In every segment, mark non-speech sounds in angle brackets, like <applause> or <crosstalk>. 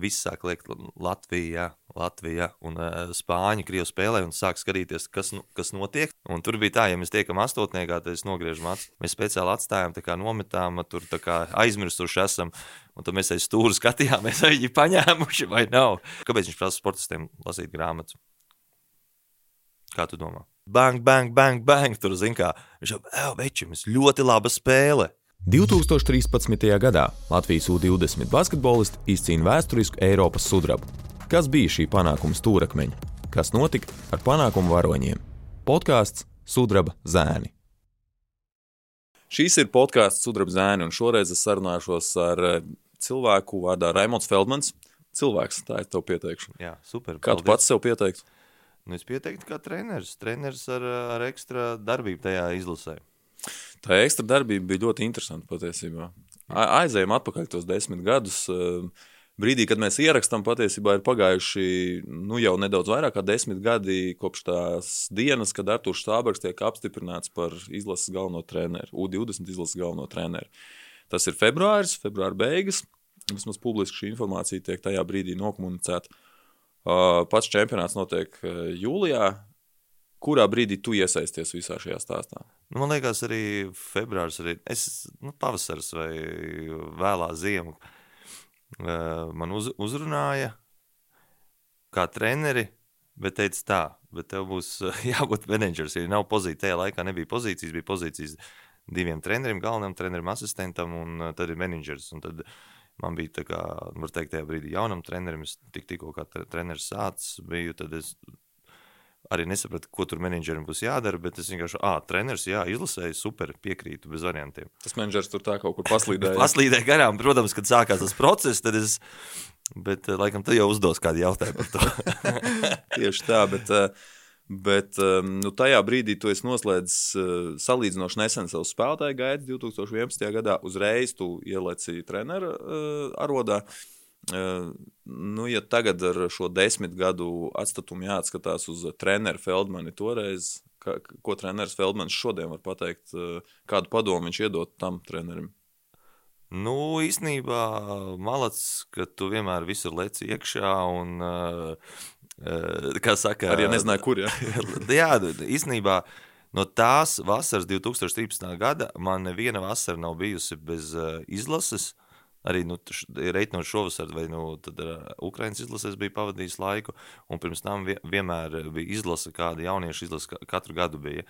viss sāk liekt Latvija, Latvija un uh, Spāņi, Krievu spēlē un sāk skatīties, kas, nu, kas notiek. Un tur bija tā, ja mēs tiekam astotniekā, tad es nogriežu acis. Mēs speciāli atstājām, tā kā nometām, tur kā aizmirsuši esam. Un tad mēs aiz stūra skatījāmies, vai viņi paņēmuši vai nav. Kāpēc viņš prasa sportistiem lasīt grāmatas? Kā tu domā? Bang, bang, bang, bang. Tur zina, kā viņš jau veči, mums ļoti laba spēle. 2013. gadā Latvijas U-20 basketbolisti izcīna vēsturisku Eiropas sudrabu. Kas bija šī panākuma stūrakmeņa? Kas notika ar panākumu varoņiem? Podkāsts Sudraba zēni. Šīs ir podkāsts Sudraba zēni, un šoreiz es sarunāšos ar eh, cilvēku vārdā Raimons Feldmans. Cilvēks, tā ir tev pieteikšana. Jā, super. Kā tu pats sev pieteiktu? Nu, es pieteiktu, kā treneris. Treneris ar, ar ekstra darbību tajā izlasē. Tā ekstra darbība bija ļoti interesanta patiesībā. Aizējām atpakaļ tos desmit gadus. Brīdī, kad mēs ierakstām, patiesībā ir pagājuši nu, jau nedaudz vairāk kā desmit gadi kopš tās dienas, kad Arthurs Stābergs tiek apstiprināts par izlases galveno treneru, U20 izlases galveno treneru. Tas ir februāris, februāra beigas. Vismaz publiski šī informācija tiek tajā brīdī nokomunicēta. Pats čempionāts notiek jūlijā, Kurā brīdī tu iesaisties visā šajā stāstā? Nu, man liekas, arī februāris, arī es, nu, pavasaris vai vēlā ziema man uz, uzrunāja kā treneri, bet teica tā, bet tev būs <laughs> jābūt menedžers. Ja nav pozīcija, tajā laikā nebija pozīcijas, bija pozīcijas diviem treneriem, galvenam trenerim, asistentam, un tad ir menedžers. Un tad man bija tā kā, var teikt, tajā brīdī jaunam trenerim, es tik, tikko kā treneris sācis biju, tad es arī nesapratu, ko tur menedžerim būs jādara. Bet es vienkārši, ah, treneris, jā, izlasēju, super, piekrītu, bez variantiem. Tas menedžers tur tā kaut kur paslīdēja. <laughs> paslīdēja garām, protams, kad sākās tas process, tad es. Bet, eh, laikam, tu jau uzdos kādu jautājumu par to. <laughs> Tieši tā, bet, eh, bet ehm, nu, tajā brīdī tu esi noslēdzis eh, salīdzinoši nesen savu spēlētāju gaitu 2011. gadā. Uzreiz tu ieleci treneru arodā. Uh, Nu, ja tagad ar šo desmit gadu atstatumu jāatskatās uz treneru Feldmanu toreiz, ka, ko treneris Feldmans šodien var pateikt, kādu padomu viņš iedod tam trenerim? Nu, īstenībā malacis, ka tu vienmēr visur leci iekšā un, kā saka, arī nezināju, kur. Ja? <laughs> jā, īstenībā no tās vasaras 2013. gada man neviena vasara nav bijusi bez izlases. Uh, arī nu, reiķinot šovasar, vai nu, Ukraiņas izlasēs bija pavadījis laiku, un pirms tam vienmēr bija izlase, kāda jauniešu izlase katru gadu bija.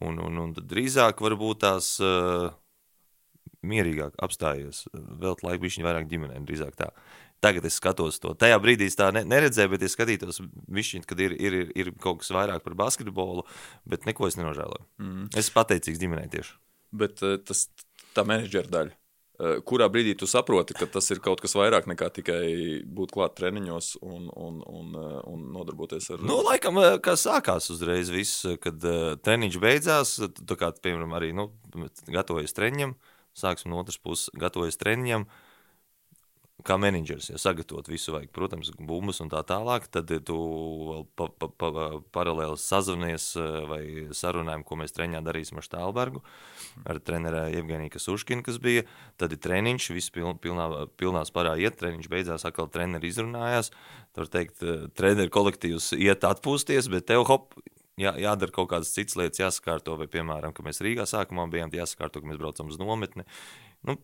Un, un, un drīzāk varbūt tās uh, mierīgāk apstājies, vēl laiku bišķiņ vairāk ģimenēm, drīzāk tā. Tagad es skatos to. Tajā brīdī es tā ne, neredzēju, bet es skatītos, bišķiņ, kad ir, ir, ir, ir kaut kas vairāk par basketbolu, bet neko es nenožēloju. Mm. Es esmu pateicīgs ģimenei tieši. Bet tas tā menedžera daļa kurā brīdī tu saproti, ka tas ir kaut kas vairāk nekā tikai būt klāt treniņos un, un, un, eh, un nodarboties ar. Nu, laikam, eh, kā sākās uzreiz viss, kad uh, treniņš beidzās, tā kā, piemēram, arī, nu, gatavojas treniņam, sāksim no otras puses, gatavojas treniņam, uh, kā menedžers, ja sagatavot visu, vajag, protams, bumbas un tā tālāk, tad tu vēl pa, pa, pa, paralēli sazvanies eh, vai sarunājam, ko mēs treniņā darīsim ar Štālbergu, ar trenerē Evgeniju Kasuškinu, kas bija, tad ir treniņš, viss piln, pilnā, pilnā sparā iet, treniņš beidzās, atkal treneri izrunājās, tur teikt, eh, treneri kolektīvs iet atpūsties, bet tev hop, jā, jādara kaut kādas citas lietas, jāsakārto, vai, piemēram, ka mēs Rīgā sākumā bijām, jāsakārto, ka mēs braucam uz nometni. Nu,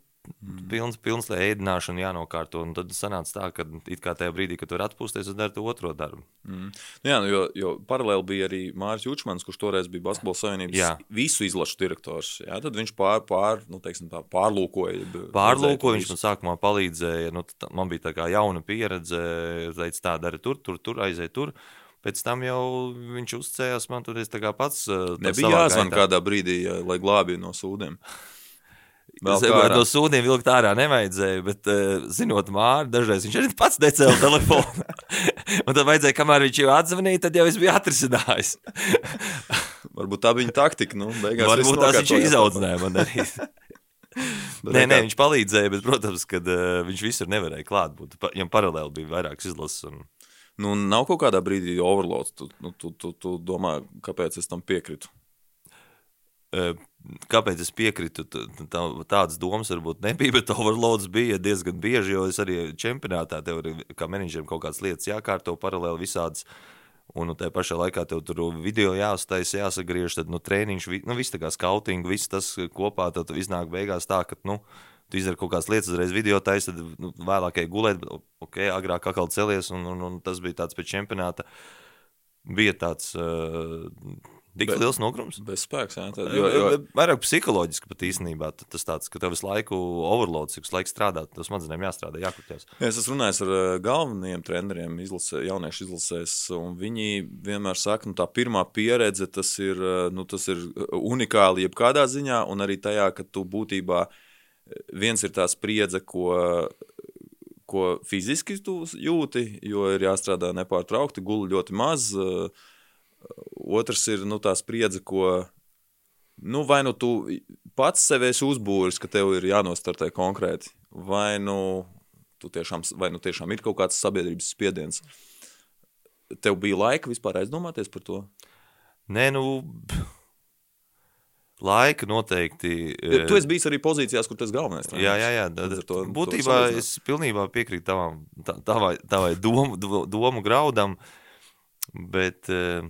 pilns, pilns ēdināšana jānokārto. Un tad sanāca tā, ka it kā tajā brīdī, kad tur atpūsties, es daru to otro darbu. Mm. Nu jā, nu, jo, jo paralēli bija arī Mārcis Čakmans, kurš toreiz bija Basketbola Savienības jā. visu izlašu direktors. Jā, tad viņš pār, pār, nu, teiksim, tā, pārlūkoja. Pārlūkoja, viņš man sākumā palīdzēja. Nu, tā, man bija tā kā jauna pieredze, teica, tā dara tur, tur, tur aiziet tur. Pēc tam jau viņš uzcēlās man tur, es tā kā pats. Nebija jāzvan kādā brīdī, lai glābju no sūdiem. No sūdiem vilkt ārā nevajadzēja, bet, uh, zinot Māru, dažreiz viņš arī pats necēla telefonu. <laughs> un tad vajadzēja, kamēr viņš jau atzvanīja, tad jau es biju atrisinājis. <laughs> Varbūt tā bija taktika. Nu, Varbūt tās viņš izaudzināja man arī. <laughs> nē, nē, viņš palīdzēja, bet, protams, kad uh, viņš visur nevarēja klāt būt. Viņam paralēli bija vairākas izlases. Un... Nu, nav kaut kādā brīdī overloads. Tu, nu, tu, tu, tu domā, kāpēc es tam piekritu? eh, kāpēc es piekrītu, tā, tādas domas varbūt nebija, bet overloads bija diezgan bieži, jo es arī čempionātā tev ir kā menedžerim kaut kādas lietas jākārto paralēli visādas. Un nu, tajā pašā laikā tev tur video jāuztaisa, jāsagriež, tad nu, treniņš, nu, viss tā kā skauting, viss tas kopā, tad iznāk beigās tā, ka, nu, tu izdari kaut kādas lietas, uzreiz video taisa, tad nu, vēlāk ej gulēt, ok, agrāk atkal celies, un, un, un tas bija tāds pēc čempionāta. Bija tāds uh, tik Bet- liels nogrums. Bez spēks. Jā, tad, Jo, jo, Vairāk psiholoģiski pat īstenībā tas tāds, ka tev visu laiku overloads, cik laiks strādāt, tas smadzenēm jāstrādā, jākuķās. Ja Es esmu runājis ar ā, galvenajiem treneriem, izlasē, jauniešu izlasēs, un viņi vienmēr saka, ka tā pirmā pieredze tas ir, ā, nu, tas ir unikāli jebkādā ziņā, un arī tajā, ka tu būtībā viens ir tā spriedze, ko, ko fiziski tu jūti, jo ir jāstrādā nepārtraukti, guli ļoti maz. ā, Otrs ir nu, tā spriedze, ko nu, vai nu tu pats sev esi uzbūris, ka tev ir jānostartē konkrēti, vai nu, tu tiešām, vai nu tiešām ir kaut kāds sabiedrības spiediens. Tev bija laika vispār aizdomāties par to? Nē, nu, laika noteikti. Ja, tu esi bijis arī pozīcijās, kur tas galvenais Jā, jā, jā. Da, da, to- to būtībā salīdzināt. es pilnībā piekrītu tavam, tavai, tavai domu, do- domu graudam, bet eh,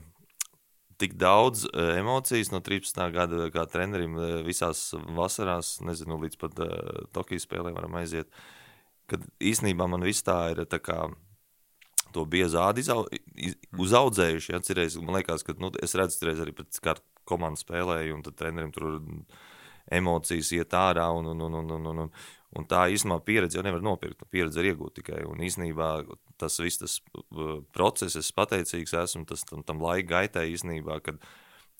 tik daudz eh, emocijas no 13. gada kā trenerim eh, visās vasarās, nezinu, līdz pat eh, Tokijas spēlēm varam aiziet, kad īsnībā man viss tā ir tā kā to biezu ādu izau, iz, uzaudzējuši. Ja, cirreiz, man liekas, ka nu, es redzu, ka arī pēc kā komandas spēlēju, un tad trenerim tur emocijas iet ārā. Un, un, un, un, un, un, un, tā īstenībā pieredze jau nevar nopirkt. Pieredze ir iegūta tikai. Un īstenībā tas viss tas process, es pateicīgs esmu tas, tam, tam laika gaitai īstenībā. Kad,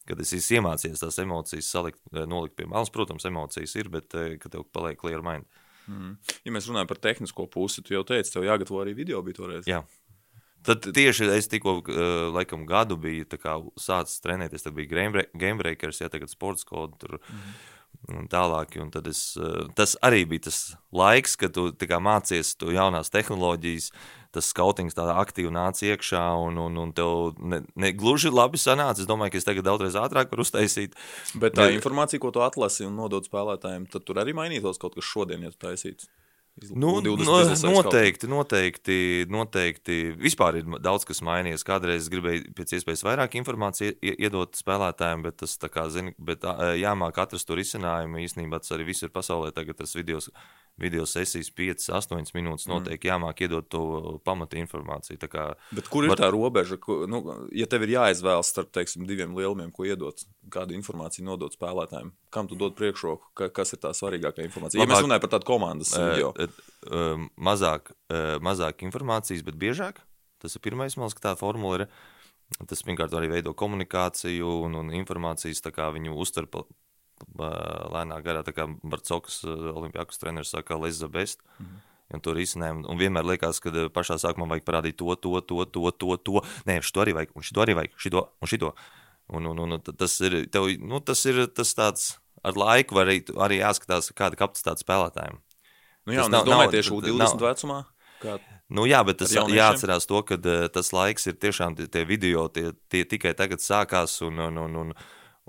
Kad es esmu iemācījies tās emocijas salikt, eh, nolikt pie malas, protams, emocijas ir, bet eh, kad tev paliek clear mind. Mm. Ja mēs runājam par tehnisko pusi, tu jau teici, tev jāgatavo arī video bija toreiz. Jā. Tad tieši es tikko, uh, laikam, gadu biju sācis trenēties. Tad bija Game- Gamebreakers, ja tagad sports kodu tur un tālāk. Un tad es, uh, tas arī bija tas laiks, kad tu tā mācies to jaunās tehnoloģijas. Tas skautings tādā aktīvi nāca iekšā, un, un, un tev ne, ne gluži labi sanāca. Es domāju, ka es tagad daudzreiz ātrāk varu uztaisīt. Bet tā Bet- informācija, ko tu atlasi un nodod spēlētājiem, tad tur arī mainītos kaut kas šodien, ja tu taisītu. Nu, U20 no, izlasēs kaut ko. noteikti, noteikti, noteikti. Vispār ir daudz kas mainījies. Kādreiz gribēju pēc iespējas vairāk informācijas ie- iedot spēlētājiem, bet tas kā, zini, bet jāmāk atrast to risinājumu. Īstenībā tas arī viss ir pasaulē. Tagad tas video, video sesijas 5, 8 minūtes noteikti jāmāk iedot to pamata informāciju. Kā, Bet kur ir Var... tā robeža? Ko, nu, ja tev ir jāizvēlas starp teiksim, diviem lielumiem, ko iedot, kādu informāciju nodot spēlētājiem, kam tu dod priekšroku, ka, kas ir tā svarīgākā informācija? Ja Labāk- mēs runājam par tādu komandas video, ē, ē, mazāk, ē, mazāk informācijas, bet biežāk. Tas ir pirmais, man liekas, ka tā formula ir. Tas pirmkārt arī veido komunikāciju un, un informācijas, kā viņu uztver lēnā garā. Tā kā Barcokas olimpiākus treneris saka, let's the best. Mm -hmm. Un tur izsnēm, un vienmēr liekas, ka ē, pašā sākumā vajag parādīt to, to, to, to, to, to. Nē, šito arī vajag, un šito arī vajag, šito un šito. Un, un, un tas ir, tev, nu, tas ir tas tāds, ar laiku var arī, arī jāskatās, kāda kapacitāte spēlētājiem. nu, jā, tas nav- domāju, nav- tieši tad- U20 nav- vecumā. Kā, Nu, jā, bet tas jāatcerās to, ka uh, tas laiks ir tiešām tie, tie video, tie, tie tikai tagad sākās. Un, un, un, un,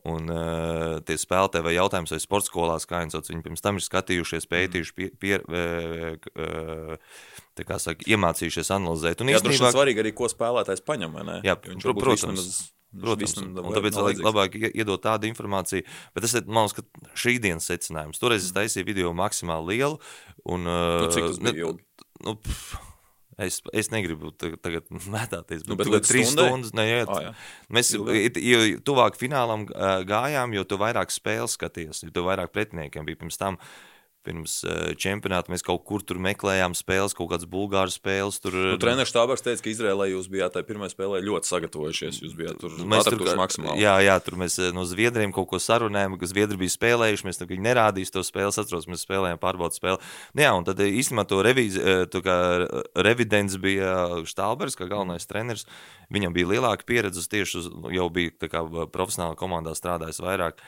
un uh, tie spēlētāji vai jautājums, vai sports skolās, kā viņi sauc, viņi pirms tam ir skatījušies, pētījuši, pie, pie, uh, tā kā saka, iemācījušies analizēt. Un jā, droši īstenībā, vien svarīgi arī, ko spēlētājs paņem, vai ne? Jā, viņš protams. viņš Protams, un, tāpēc vajadzīgs. labāk ie- iedot tādu informāciju. Bet tas ir man liekas, ka šī dienas secinājums. Toreiz es taisīju video maksimāli lielu. Un, Nu, cik tas ne- bija ilgi? Nu, pff, es, es negribu ta- tagad <laughs> mētāties. Nu, bet bet tu līdz trīs stundai? stundas neiet. Ā, jā. Mēs jo tuvāk finālam ā, gājām, jo tu vairāk spēles skaties, jo tu vairāk pretiniekiem bija pirms tam. Pirms uh, čempionāta mēs kaut kur tur meklējām spēles, kaut kādas bulgāru spēles. Tur, Nu, Treneris Tābārs teica, ka Izrēlē jūs bijāt tajā pirmajā spēlē ļoti sagatavojušies. Jūs bijāt tur Mēs tur maksimāli. Jā, jā, tur mēs eh, no Zviedriem kaut ko sarunājām, ka Zviedri bija spēlējuši. Mēs tur nerādījām to spēli, atceros, mēs spēlējām pārbaudas spēli. Nu, jā, un tad eh, īstenībā to revīzi, eh, to kā revidents bija Štālbergs, kā galvenais treneris. Viņam bija lielāka pieredze tieši uz, jau bija kā profesionāla komandā strādājis vairāk.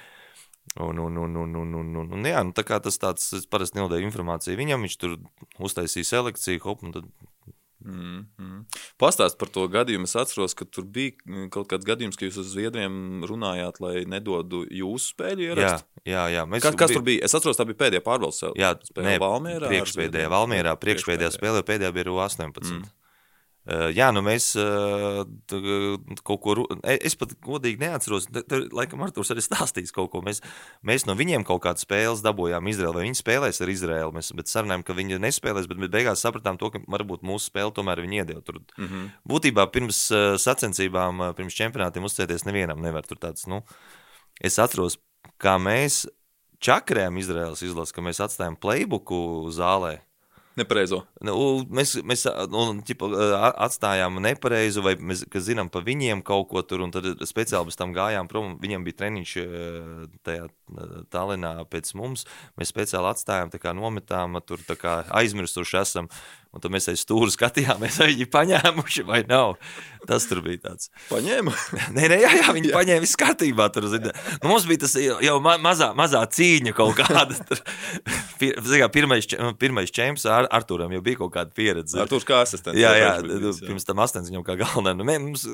Un, un, un, un, un, un, un, un jā, nu, tā kā tas tāds, es parasti nedevu informāciju viņam, viņš tur uztaisīja selekciju, hop, un tad Mm -hmm. Pastāst par to gadījumu. Es atceros, ka tur bija mm, kaut kāds gadījums, ka jūs ar Zviedriem runājāt, lai nedodu jūsu spēļu ierakstu. Jā, jā, jā. Mēs Kas, kas tur bija? Es atceros, tā bija pēdējā pārbaudas spēle. Jā, spēle nē, Valmierā. priekšpēdējā. Valmierā, priekšpēdējā spēlē, pēdējā bija U18. Mm. Jā, nu mēs kaut ko. Es pat godīgi neatceros. Te, Laikam, Arthurs arī stāstīs kaut ko. Mēs, mēs no viņiem kaut kādas spēles dabūjām Izraēlā, vai viņi spēlēs ar Izraēlu. Mēs bet sarunājām, ka viņi nespēlēs, bet, bet beigās sapratām to, ka varbūt mūsu spēle tomēr viņi iedeva. Tur Mm -hmm. būtībā pirms sacensībām, pirms čempionātiem uzcēties nevienam nevar tur tāds. Nu, es atceros, kā mēs čakarējām Izraēlas izlasi, ka mēs atstājām playbooku zālē. Nepareizo. Nu, mēs mēs nu, ķipa, atstājām nepareizu, vai mēs zinām par viņiem kaut ko tur, un tad speciāli bez tam gājām prom. Viņiem bija treniņš ē, tajā ā, Tallinā pēc mums. Mēs speciāli atstājām, tā kā nometām, tur tā kā aizmirsuši esam. Un tad mēs aiz stūra skatījāmies, vai viņi paņēmuši vai nav. Tas tur bija tāds. Paņēma. <laughs> Nē, nē, jā, jā viņi jā. paņēma visu kārtībā. Tur, zini. nu, mums bija tas jau ma mazā, mazā cīņa kaut kāda. Tur. Kā, pirmais, č- pirmais čempions ar Arturam jau bija kaut kāda pieredze. Ar to kā asistents. Jā, jā, nu, jā. pirms tam astoņas viņam kā galvenā. Nu, mē, mums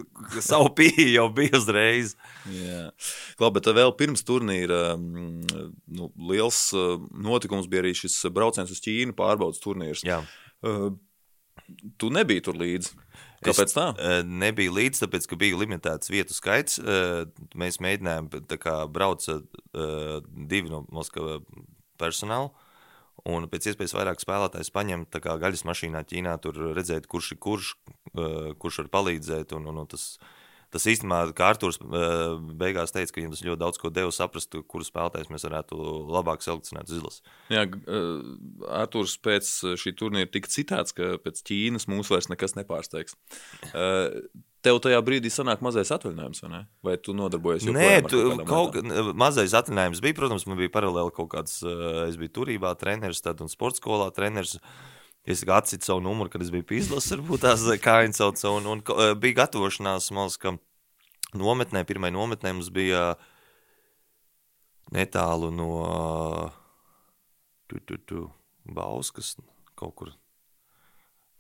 savu pīļu jau bija uzreiz. Jā, Klau, bet vēl pirms turnīra mm, nu, liels uh, notikums bija arī šis brauciens uz Ķīnu pārbaudas turnīrs. Jā. Uh, Tu nebija tur līdzi. Kāpēc tā? Eh, Nebija līdzi, tāpēc, ka bija limitēts vietu skaits. Mēs mēģinājām, kā brauca divi no Moskavas personāla. Un pēc iespējas vairāk spēlētājs paņemt gaļas mašīnā Ķīnā, tur redzēt, kurš ir kurš, kurš var palīdzēt. Un, un, un tas, tas īstenībā, kā Arthurs eh, beigās teica, ka viņam tas ļoti daudz ko deva saprast, kurus spēlētājus mēs varētu labāk selekcionēt uz izlases. Jā, uh, Arthurs pēc šī turnīra tika citāts, ka pēc Ķīnas mūs vairs nekas nepārsteigs. Uh, <laughs> Tev tajā brīdī sanāk mazais atvaļinājums, vai ne? Vai tu nodarbojies Nē, tu, kaut kā mazais atvinājums bija. Protams, man bija paralēli kaut kāds, eh, es biju turībā treneris, tad un sporta skolā treneris. Es atsitu savu numuru, kad es biju pīzlis, varbūt tās kājas sauc, un, un ko- eh, bija gatavošanās, malas, ka nometnē, pirmai nometnē mums bija netālu no tu, tu, tu, Bauskas kaut kur.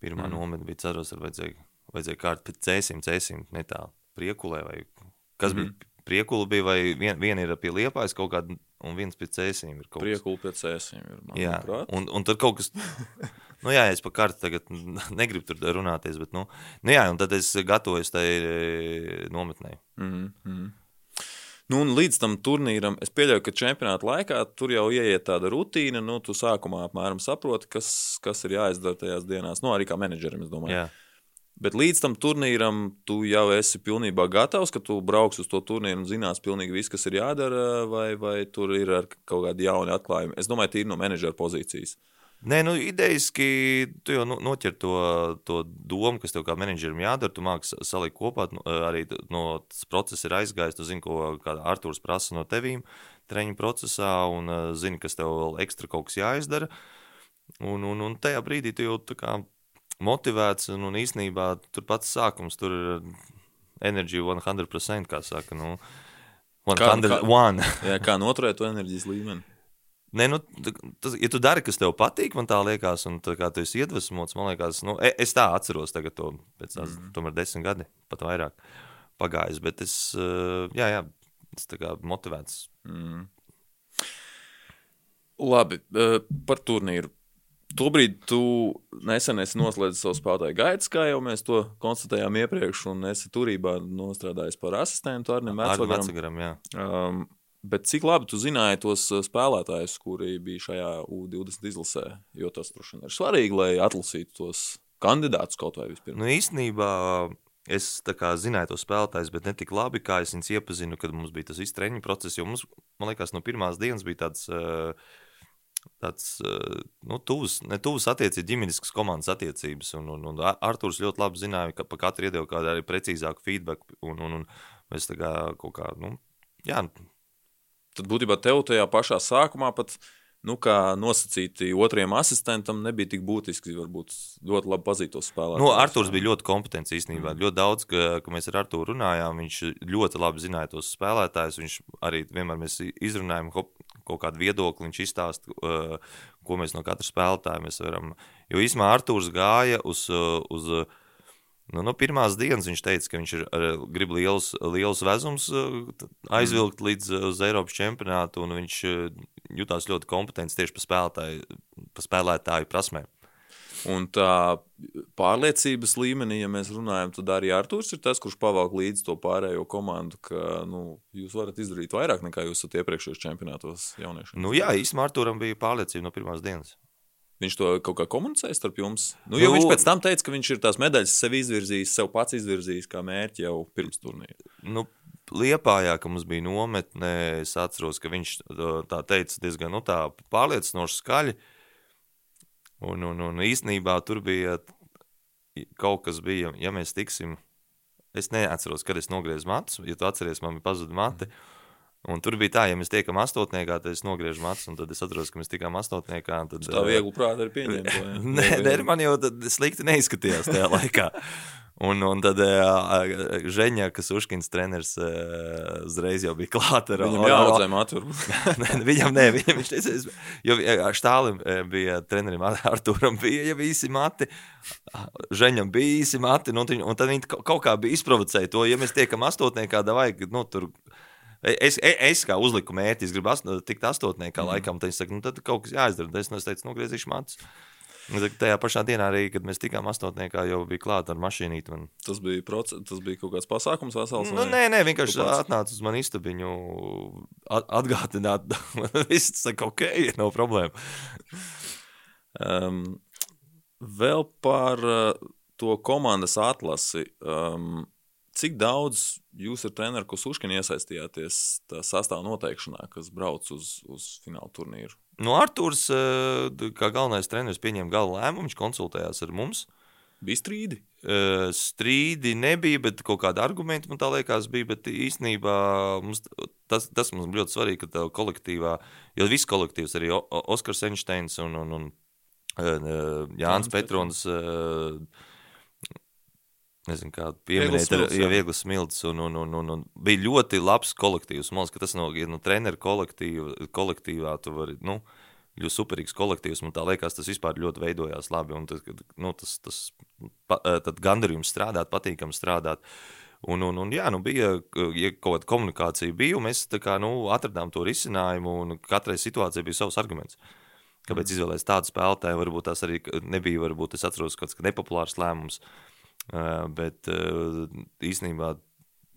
Pirmā mm. nometne bija ceros, ar vajadzēja, vajadzēja kārt pēc cēsim, cēsim netālu. Priekulē vai kas mm. bija? Priekula bija vai vien, viena ir pie liepājas kaut kāda, un viens pie cēsīm ir kaut kas. Priekulu pēc ēsiem ir. Jā, manuprāt. un, un tad kaut kas. <laughs> Nu, jā, es pa kartu tagad <laughs> negribu tur runāties, bet, nu, nu jā, un tad es gatavojos tai e, nometnē. Mm -hmm. Nu, un līdz tam turnīram, es pieļauju, ka čempionāta laikā tur jau ieiet tāda rutīna. Nu, tu sākumā apmēram saproti, kas, kas ir jāizdara tajās dienās. Nu, arī kā menedžerim, es domāju. Jā. Bet līdz tam turnīram tu jau esi pilnībā gatavs, ka tu brauks uz to turnīru un zinās pilnīgi viss, kas ir jādara, vai, vai tur ir kaut kādi jauni atklājumi. Es domāju, tīri no menedžera pozīcijas. Nē, nu, idejaski tu jau noķer to, to domu, kas tev kā menedžerim jādara. Tu māki sa- salikt kopā, nu, arī t- no tas process ir aizgājis. Tu zini, ko Arthurs prasa no tevīm treniņu procesā, un uh, zini, kas tev vēl ekstra kaut kas jāizdara. Un, un, un tajā brīdī tu jau tā kā motivēts, un, un īsnībā tur pats sākums tur ir enerģija 100%, kā saka. Nu, Kā- 101. <laughs> Jā, kā noturēt to enerģijas līmeni? Nē, nu, tas, ja tu dari, kas tev patīk, man tā liekas, un tā kā tu esi iedvesmots, man liekas, nu, e- es tā atceros tagad to pēc tās, mm. tomēr desmit gadi, pat vairāk pagājis, bet es, eh, jā, jā, es tā kā motivēts. Mm. Labi, eh, par turnīru. Tobrīd tu nesen esi noslēdzis savu spēlētāju gaitas, kā jau mēs to konstatējām iepriekš, un esi turībā nostrādājis par asistentu Arnim. Vecagaram. Um, bet cik labi tu zināji tos uh, spēlētājus, kuri bija šajā U20 izlasē? Jo tas vien ir svarīgi, lai atlasītu tos kandidātus kaut vai vispirms. Nu, īstenībā es tā kā zināju tos spēlētājus, bet ne tik labi, kā es viņus iepazinu, kad mums bija tas viss treniņu process, jo mums, man liekas, no pirmās dienas bija tāds, eh, tāds eh, nu, tuvs, ne tuvs attiecības, ģimeniskas komandas attiecības, un, un, un Ar- Arturs ļoti labi zināja, ka pa katru iedeva kādu arī precīzāku feedback, un, un, un mēs tā kā kaut kā, nu, jā, Tad būtībā tev tajā pašā sākumā pat. Nu, kā nosacīti otrajam asistentam, nebija tik būtiski. Varbūt ļoti labi pazītos spēlētājus. Nu, Arthurs bija ļoti kompetents īstenībā. Mm. Ļoti daudz, ka, ka mēs ar Arthuru runājām. Viņš ļoti labi zināja tos spēlētājus. Viņš arī vienmēr mēs izrunājām hop, kaut kādu viedokli. Viņš izstāsta, ko mēs no katra spēlētāja varam Jo īsumā Arthurs gāja uz, uh, uz nu, no pirmās dienas. Viņš teica, ka viņš ir, ar, grib liels, liels vezums aizvilkt līdz uh, uz Eiropas čempionātu, un viņš jutās ļoti kompetents tieši pa spēlētāju, pa spēlētāju prasmēm. Un tā pārliecības līmenī, ja mēs runājam, tad arī Arthurs ir tas, kurš pavalk līdzi to pārējo komandu, ka nu, jūs varat izdarīt vairāk nekā jūs esat iepriekšējos čempionātos jauniešiem. Nu, jā, īstenībā Arturam bija pārliecība no pirmās dienas. Viņš to kaut kā komunicēja starp jums. Nu, Nu- viņš pēc tam teica, ka viņš ir tās medaļas sev izvirzījis, sev pats izvirzījis kā mērķi jau pirms turnīra. Nu, Liepājā, ka mums bija nometne, es atceros, ka viņš uh, tā teica diezgan nu, tā pārliecinoši skaļi. Un, un, un īstenībā tur bija kaut kas, bija, ja mēs tiksim. Es neatceros, kad es nogriezu matus. Ja tu atceries, man bija pazudusi mati. Un tur bija tā, ja mēs tiekam astotniekā, tad es nogriežu matus, un tad es atceros, ka mēs tikām astotniekā. Tad, Tā uh, viegli prātā arī pieņemt. to, jā. Nē, nē, man jau slikti neizskatījās tajā laikā. Un, un tad uh, Žēņā, kas Uškins treneris, uh, uzreiz jau bija <laughs> klāta. ar- Viņam ar- jāaudzē matur. <laughs> Nē, viņam nē, viņam viņš teica, jo eh, štālim eh, bija trenerim Ar- <laughs> Arturam bija jau īsi mati, Žeņam bija īsi mati, nu, un, viņi- un tad viņi kaut- kā bija izprovocēja to, ja mēs tiekam astotniekā, davai, nu, tur, es, es, es kā uzliku mērķi, es gribu ast, tikt astotniekā mm. laikam, tad es saku, nu, tad kaut kas jāizdara, es, nu, es teicu, nogriezīšu matus. Tajā pašā dienā arī, kad mēs tikām astotniekā, jau bija klāta ar mašīnīti. Un... Tas bija, proce... tas bija kaut kāds pasākums vesels. Nu, nē, nē, vienkārši pats? atnāca uz mani istabiņu, at- atgādināt, <laughs> viss saka, ok, nav problēma. Um, vēl par uh, to komandas atlasi. Um, cik daudz jūs ar treneru Kusuškinu iesaistījāties tā sastāvā noteikšanā, kas brauc uz, uz fināla turnīru? Nu, Arthurs, eh, kā galvenais treneris, pieņēma gala lēmumu, viņš konsultējās ar mums. Bija strīdi. Eh, Strīdi nebija, bet kaut kāda argumenta man tā liekas bija. Bet īstenībā mums, tas, tas mums bija ļoti svarīgi, ka tā kolektīvā, jo viss kolektīvs, arī Oskars Einsteins un, un, un eh, Jānis Petrons, eh, nezinu, kā Viegls pieminēt, smilts, ir jā. viegli smilts. Un, un, un, un, un bija ļoti labs kolektīvs. Man liekas, ka tas no ja no treneru kolektīva, kolektīvā tu vari. Nu, ļoti superīgs kolektīvs. Man tā liekas, tas vispār ļoti veidojās labi. Un tas, kad, nu, tas, tas pa, eh, tad gandarījums strādāt, patīkami strādāt. Un, un, un, jā, nu bija ja kaut kāda komunikācija, bija, un mēs tā kā, nu, atradām to risinājumu, un katrai situācijai bija savs arguments. Kāpēc mm. izvēlēties tādu spēlētāju? Varbūt tas arī nebija, varbūt es atceros, kaut kāds nepopulārs lēmums. Uh, bet uh, īstenībā,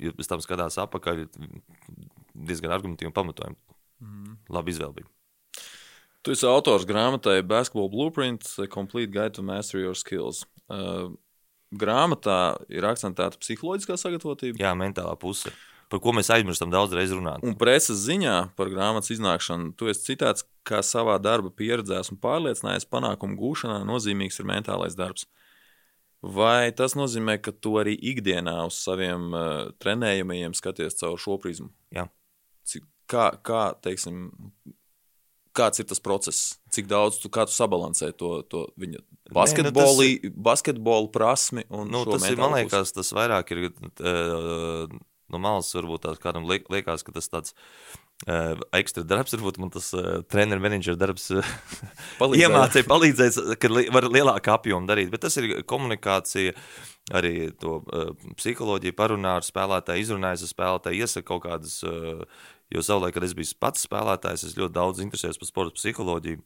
ja pēc tam skatās atpakaļ, diezgan argumentīvi un pamatojami. Mm. Labi izvēle bija. Tu esi autors grāmatai Basketball Blueprint, Complete Guide to Master Your Skills. Uh, grāmatā ir akcentēta psiholoģiskā sagatavotība. Jā, mentālā puse, par ko mēs aizmirstam daudzreiz runāt. Un preses ziņā par grāmatas iznākšanu tu esi citāts, kā savā darba pieredzē esmu pārliecinājies, panākumu gūšanā nozīmīgs ir mentālais darbs. Vai tas nozīmē, ka tu arī ikdienā uz saviem uh, trenējumiem skaties caur šo prizmu? Jā. Cik, kā, kā, teiksim, kāds ir tas process? Cik daudz tu, tu sabalansē to, to viņa basketbolu, nu, basketbolu prasmi un Nu, tas ir, man liekas, tas vairāk ir uh, no malas, varbūt tās kādam liek, liekas, ka tas tāds uh, ekstra darbs, varbūt man tas uh, treneru menedžera darbs uh, Palīdzēja. iemācīja, palīdzēs, ka li, var lielāku apjomu darīt, bet tas ir komunikācija, arī to uh, psiholoģiju parunā ar spēlētāju, izrunājas ar spēlētāju, iesaka kaut kādas, uh, jo savulaik, kad es biju pats spēlētājs, es ļoti daudz interesējos par sporta psiholoģiju,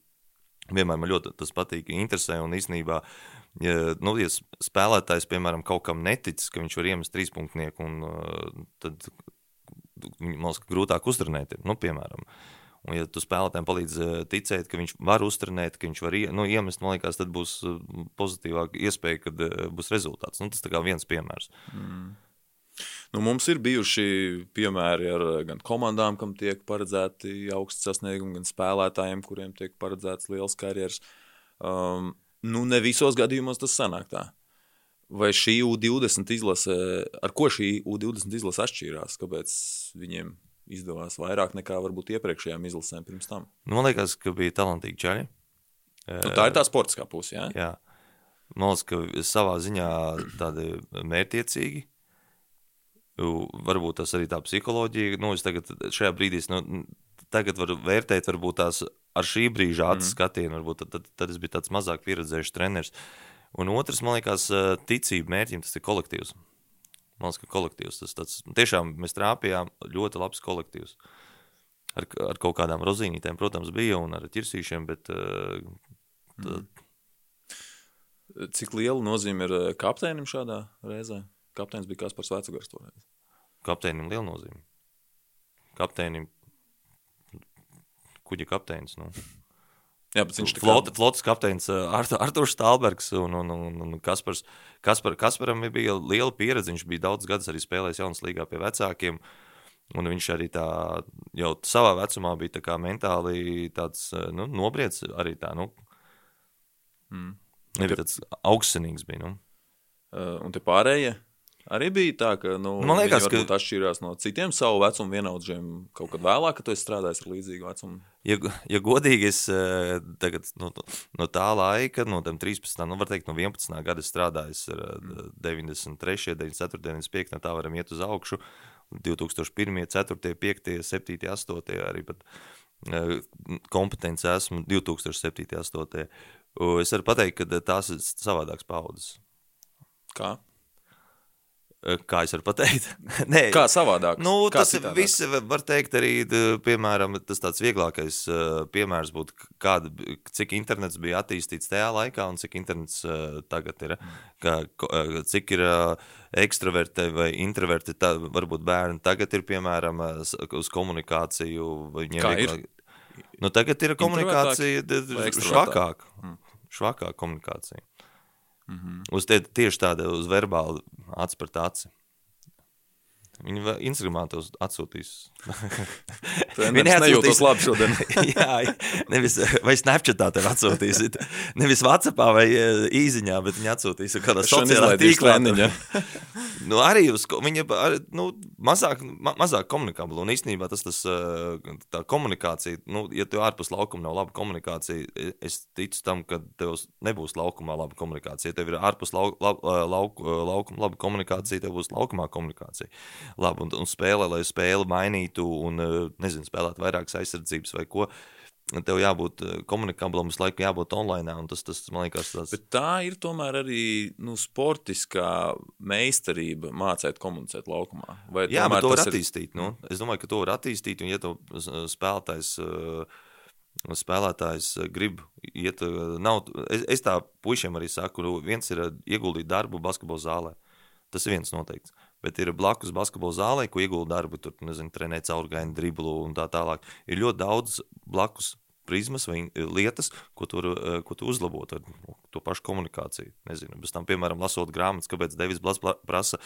vienmēr man ļoti tas patīk, interesē. Un īstenībā, ja, nu, ja spēlētājs, piemēram, kaut kam neticis, ka viņš var iemest trīspunktnieku, un, uh, tad liekas, ka grūtāk uzturnēt. Ir, nu, piemēram. Un, ja tu spēlētājiem palīdz uh, ticēt, ka viņš var uzturnēt, ka viņš var ie, nu, iemest, man liekas, tad būs uh, pozitīvāka iespēja, kad uh, būs rezultāts. Nu, tas kā viens piemērs. Nu, mums ir bijuši piemēri ar eh, gan komandām, kam tiek paredzēti augsts sasniegumi, gan spēlētājiem, kuriem tiek paredzēts liels karjeras. Um, nu, ne visos gadījumos tas sanāk tā. Vai šī U20 izlase, ar ko šī U20 izlase atšķīrās? Kāpēc viņiem izdevās vairāk nekā varbūt iepriekšējām izlasēm pirms tam? Nu, man liekas, ka bija talantīgi čaļi. Nu, tā ir tā sportiskā puse. Ja? Jā. Man liekas, ka savā ziņā tādi mērķiecīgi. Varbūt tas arī tā psiholoģija. Nu, es tagad šajā brīdī nu, tagad varu vērtēt, varbūt tās ar šī brīža Mhm. acu mm. skatienu, varbūt tad, tad, tad es biju tāds mazāk pieredzējis treneris. Un otrs, man liekas, ticība mērķim, tas ir kolektīvs. Man liekas, ka kolektīvs tas tāds, tiešām mēs trāpījām ļoti labs kolektīvs. Ar, ar kaut kādām rozīnītēm, protams, bija un ar ķirsīšiem, bet uh, Mhm. Cik liela nozīme ir kapteinim šādā reizē? Kapteinis bija Kaspars Vecagars toreiz. kapteinim liela nozīme. Kapteinim, kuģa kapteinis. Nu. Jā, bet viņš tā kā- Flota, flotas kapteinis Artur, Arturs Stalbergs un, un, un, un Kaspars. Kaspar, Kasparam bija liela pieredze. Viņš bija daudz gadus arī spēlējis jaunas līgā pie vecākiem. Un viņš arī tā, jau savā vecumā bija tā kā mentāli tāds, nu, nobriedz arī tā, nu, Mm. nebija tāds augstsinīgs bija, nu. Uh, un te pārējie arī bija tā, ka nu, Man liekas, ka- atšķirās no citiem savu vecumu vienaudžiem kaut kad vēlāk, kad tu esi strādājis ar līdzīgu vecumu. Ja, ja godīgi, es eh, tagad, no, no tā laika, no tiem 13, nu, teikt, no 11. gada strādājis ar eh, 93, 94, 95, no tā varam iet uz augšu. 2001, 4, 5, 7, 8, arī pat eh, kompetence esmu 2007, 8. Es varu pateikt, ka tās ir savādākas paudzes. Kā? Eh, Kā es varu pateikt? <laughs> Nē, Kā savādāk? Nu, Kā tas citādāk? viss var teikt arī, piemēram, tas tāds vieglākais uh, piemērs būtu, kāda, cik internets bija attīstīts tajā laikā un cik internets uh, tagad ir. Kā, cik ir ekstraverti vai introverti, tā, varbūt bērni tagad ir, piemēram, uz komunikāciju. viņiem Kā ir? vieglāk- Nu, tagad ir komunikācija d- d- vai ekstravertāki? švakāk. Mm. Švakāk komunikācija. Mm -hmm. Uz tie, tieši tāda uz verbāli acis pret aci. Viņi vēl Instagramā tos atsūtīs. <laughs> Viņi Viņi nejūtos labi šodien. <laughs> Jā, nevis vai Snapchatā tev atsūtīs. Nevis Whatsappā vai e, īsiņā, bet viņi atsūtīs kādā sociālā tīklā. <laughs> nu, arī uz viņa ar, nu, mazāk, ma, mazāk komunikabla. Un īstenībā tas, tas e, tā komunikācija, nu, ja tev ārpus laukuma nav laba komunikācija, e, es ticu tam, ka tev nebūs laukumā laba komunikācija. Ja tev ir ārpus lau, lau, lauk, laukuma laba komunikācija, tev būs laukumā komunikācija. Labi, un, un spēlē, lai spēle mainītu un, eh, nezinu, spēlētu vairākas aizsardzības vai ko. Tev jābūt eh, komunikablam, visu laiku jābūt online. un Tas, tas man liekas, tas Bet tā ir tomēr arī nu, sportiskā meistarība mācīt komunicēt laukumā. Vai Jā, bet to var tas ir- attīstīt. Nu? Es domāju, ka to var attīstīt. Un, ja tev uh, spēlētājs, uh, spēlētājs grib iet, nav, es, es tā puišiem arī saku, nu, viens ir ieguldīt darbu basketbola zālē. Tas ir viens noteikts. Bet ir blakus basketbola zālē, ko iegulda darbu, tur nezinu, trenēt caurgainu, driblu un tā tālāk. Ir ļoti daudz blakus prizmas vai eh, lietas, ko tu, var, eh, ko tu uzlabot ar nu, to pašu komunikāciju. Nezinu, bez tam, piemēram, lasot grāmatas, kāpēc Devis Blats prasa,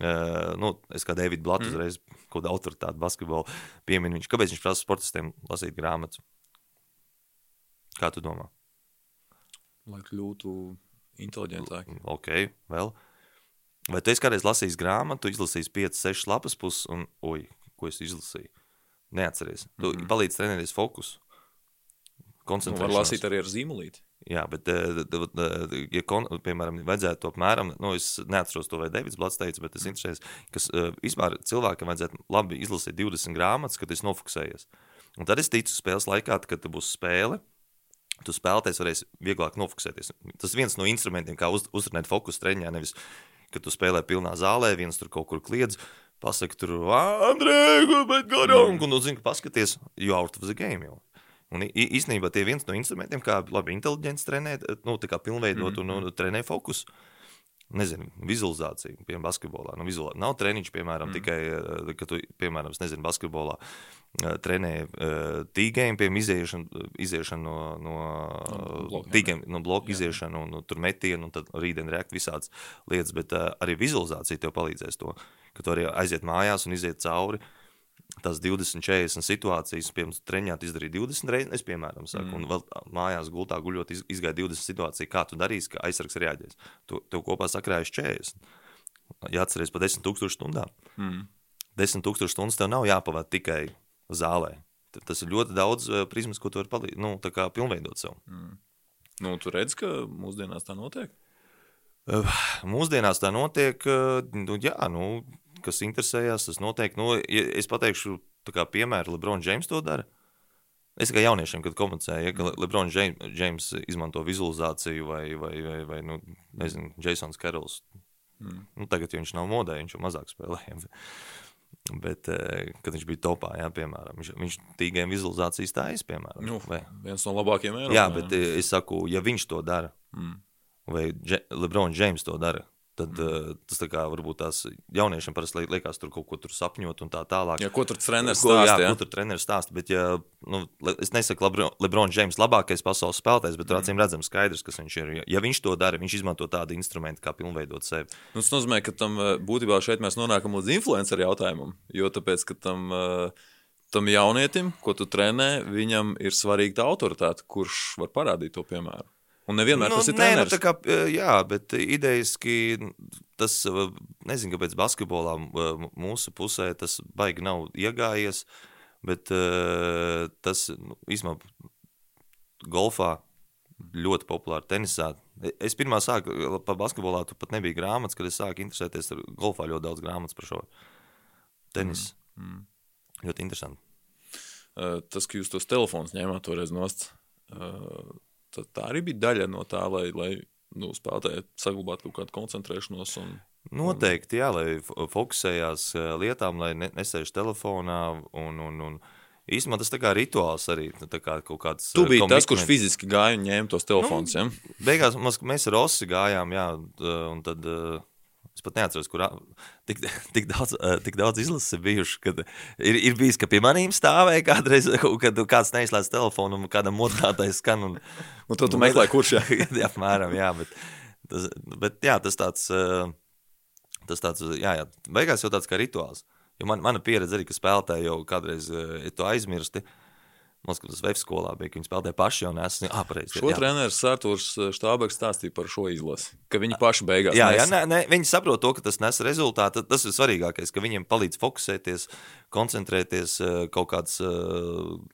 uh, nu, es kā Devits Blats Mm. uzreiz kaut kādu autoritāti basketbolu pieminu viņš, kāpēc viņš prasa sportistiem lasīt grāmatas. Kā tu domā? Lai kļūtu inteliģentāki. Ok, vēl. Vai tu esi kādreiz lasījis grāmatu, izlasījis 5, 6 lapas puses, un, oi, ko es izlasīju? Neatceries. Tu mm Mhm. -hmm. palīdzi trenēties fokusu. Nu, var lasīt arī ar zīmolīti. Jā, bet, eh, ja, kon, piemēram, vajadzētu to apmēram, nu, es neatceros to, vai Deivids Blats teica, bet es interesēs, ka uh, vispār cilvēkam vajadzētu labi izlasīt 20 grāmatas, kad es nofokusējies. Un tad es ticu spēles laikā, kad būs spēle, tu spēlētājs varēs vieglāk nofokusēties. Tas viens no instrumentiem, kā uz, uzrunāt fokusu treniņā, nevis, kad tu spēlē pilnā zālē, viens tur kaut kur kliedz, pasaka tur, Andrej, bet garām, un tu zini, ka paskaties, you out of the game jau. Un īstenībā tie viens no instrumentiem, kā labi inteliģents trenēt, nu, tā kā pilnveidot un, un trenēt fokusu. Nezinu, vizualizācija, piemēram, basketbolā. Nu, vizuāli. Nav treniņš, piemēram, mm. tikai, eh, ka tu, piemēram, nezinu, basketbolā eh, trenē uh, tīgēm, piemēram, iziešanu, iziešanu no, no blokiem, tīgēm, no bloka Jā. iziešanu, un, un tur metienu, un tad rītdien reakt visādas lietas, bet uh, arī vizualizācija tev palīdzēs to, ka tu arī aiziet mājās un iziet cauri tās 20, 40 situācijas, piemēram, treniņā tu izdarīji 20 reizes, es, piemēram, saku, mm. un vēl mājās gultā guļot, iz- izgāja 20 situācijas, kā tu darīsi, kā aizsargs reaģēs. Tu, tev kopā sakrājas 40. Jāatceries par 10,000 stundām. Mm. 10,000 stundas tev nav jāpavada tikai zālē. Tas ir ļoti daudz uh, prizmas, ko tu vari palīdzēt, nu, tā kā pilnveidot sev. Nu, tu redz, ka mūsdienās tā notiek. Mūsdienās tā notiek, uh, nu, jā, nu, kas interesējas, tas notiek. Nu, ja es pateikšu, kā piemēra, Lebrons Džeims to dara. Es tikai jauniešiem, kad komunicēju, ja, ka Lebrons Džeims izmanto vizualizāciju vai, vai, vai, vai nu, nezinu, Jasons Kerols. Mm. Nu, tagad viņš nav modē, viņš jau mazāk spēlē. Bet, eh, kad viņš bija topā, jā, piemēram, viņš, viņš tīgiem vizualizācijas taisa, piemēram. Nu, vai? viens no labākajiem Eiropā. Jā, bet jā. Eh, es saku, ja viņš to dara, mm. vai Lebrons Džeims to dara, Tad mm. tas kā, varbūt tās jauniešiem parasti liekas, tur kaut ko tur sapņot un tā tālāk. Jā, ko tur treneris stāsta? Jā, jā, ko tur treneris stāsta. Bet, ja, nu, es nesaku, ka Lebrons Džeims ir labākais pasaules spēlētājs, bet mm. acīm redzams skaidrs, kas viņš ir. Ja viņš to dara, viņš izmanto tādu instrumentu, kā pilnveidot sevi. Nu, tas nozīmē, ka tam eh, būtībā šeit mēs nonākam līdz influenceru jautājumam. Jo tāpēc, ka tam, uh, tam jaunietim, ko tu trenē, viņam ir svarīga tā autoritāte, kurš var parādīt to piemēru. Un nevienmēr nu, tas ir nē, nu, tā kā, jā, bet idejaski tas, nezinu, kāpēc basketbolā mūsu pusē tas baigi nav iegājies, bet tas, nu, īstenībā, golfā ļoti populāri tenisā. Es pirmā sāku par basketbolā, tu pat nebija grāmatas, kad es sāku interesēties ar golfā ļoti daudz grāmatas par šo tenisu. Mm. Mm. Ļoti interesanti. Tas, ka jūs tos telefonus ņēmāt toreiz nost, tad tā arī bija daļa no tā, lai, lai nu, spēlētāji saglabātu kaut kādu koncentrēšanos. Un, Noteikti, jā, lai fokusējās eh, lietām, lai nesēž telefonā. Un, un, un īstenībā tas kā rituāls arī. Nu, kā kaut kāds, tu biji tas, kurš fiziski gāja un ņēma tos telefonus. Nu, ja? Beigās mēs ar Osi gājām, jā, un tad. Uh, Es pat neatceros, kur tik, <laughs> tik, daudz, tik daudz izlases ir bijušas. Ir, ir bijis, ka pie maniem stāvēja kādreiz, <laughs> kad kāds neizslēdz telefonu un kādam modinātais skan. Un, un to tu meklē, <laughs> kurš jā. jā, apmēram, jā, bet, tas, bet jā, tas tāds, tas tāds, jā, jā, beigās jau tāds kā rituāls. Jo man, mana pieredze arī, ka spēlētāji jau kādreiz to aizmirsti. Uh, Tas Vējas skolā bija, ka viņi spēlēja paši jau nesu. Ah, pareizi. Šo treneris Sārtūrs eh, Štābeks stāstīja par šo izlasi, ka viņi paši beigās. Jā, nes... jā nē, nē, viņi saprot to, ka tas nes rezultātu. Tas ir svarīgākais, ka viņiem palīdz fokusēties, koncentrēties, kaut kāds,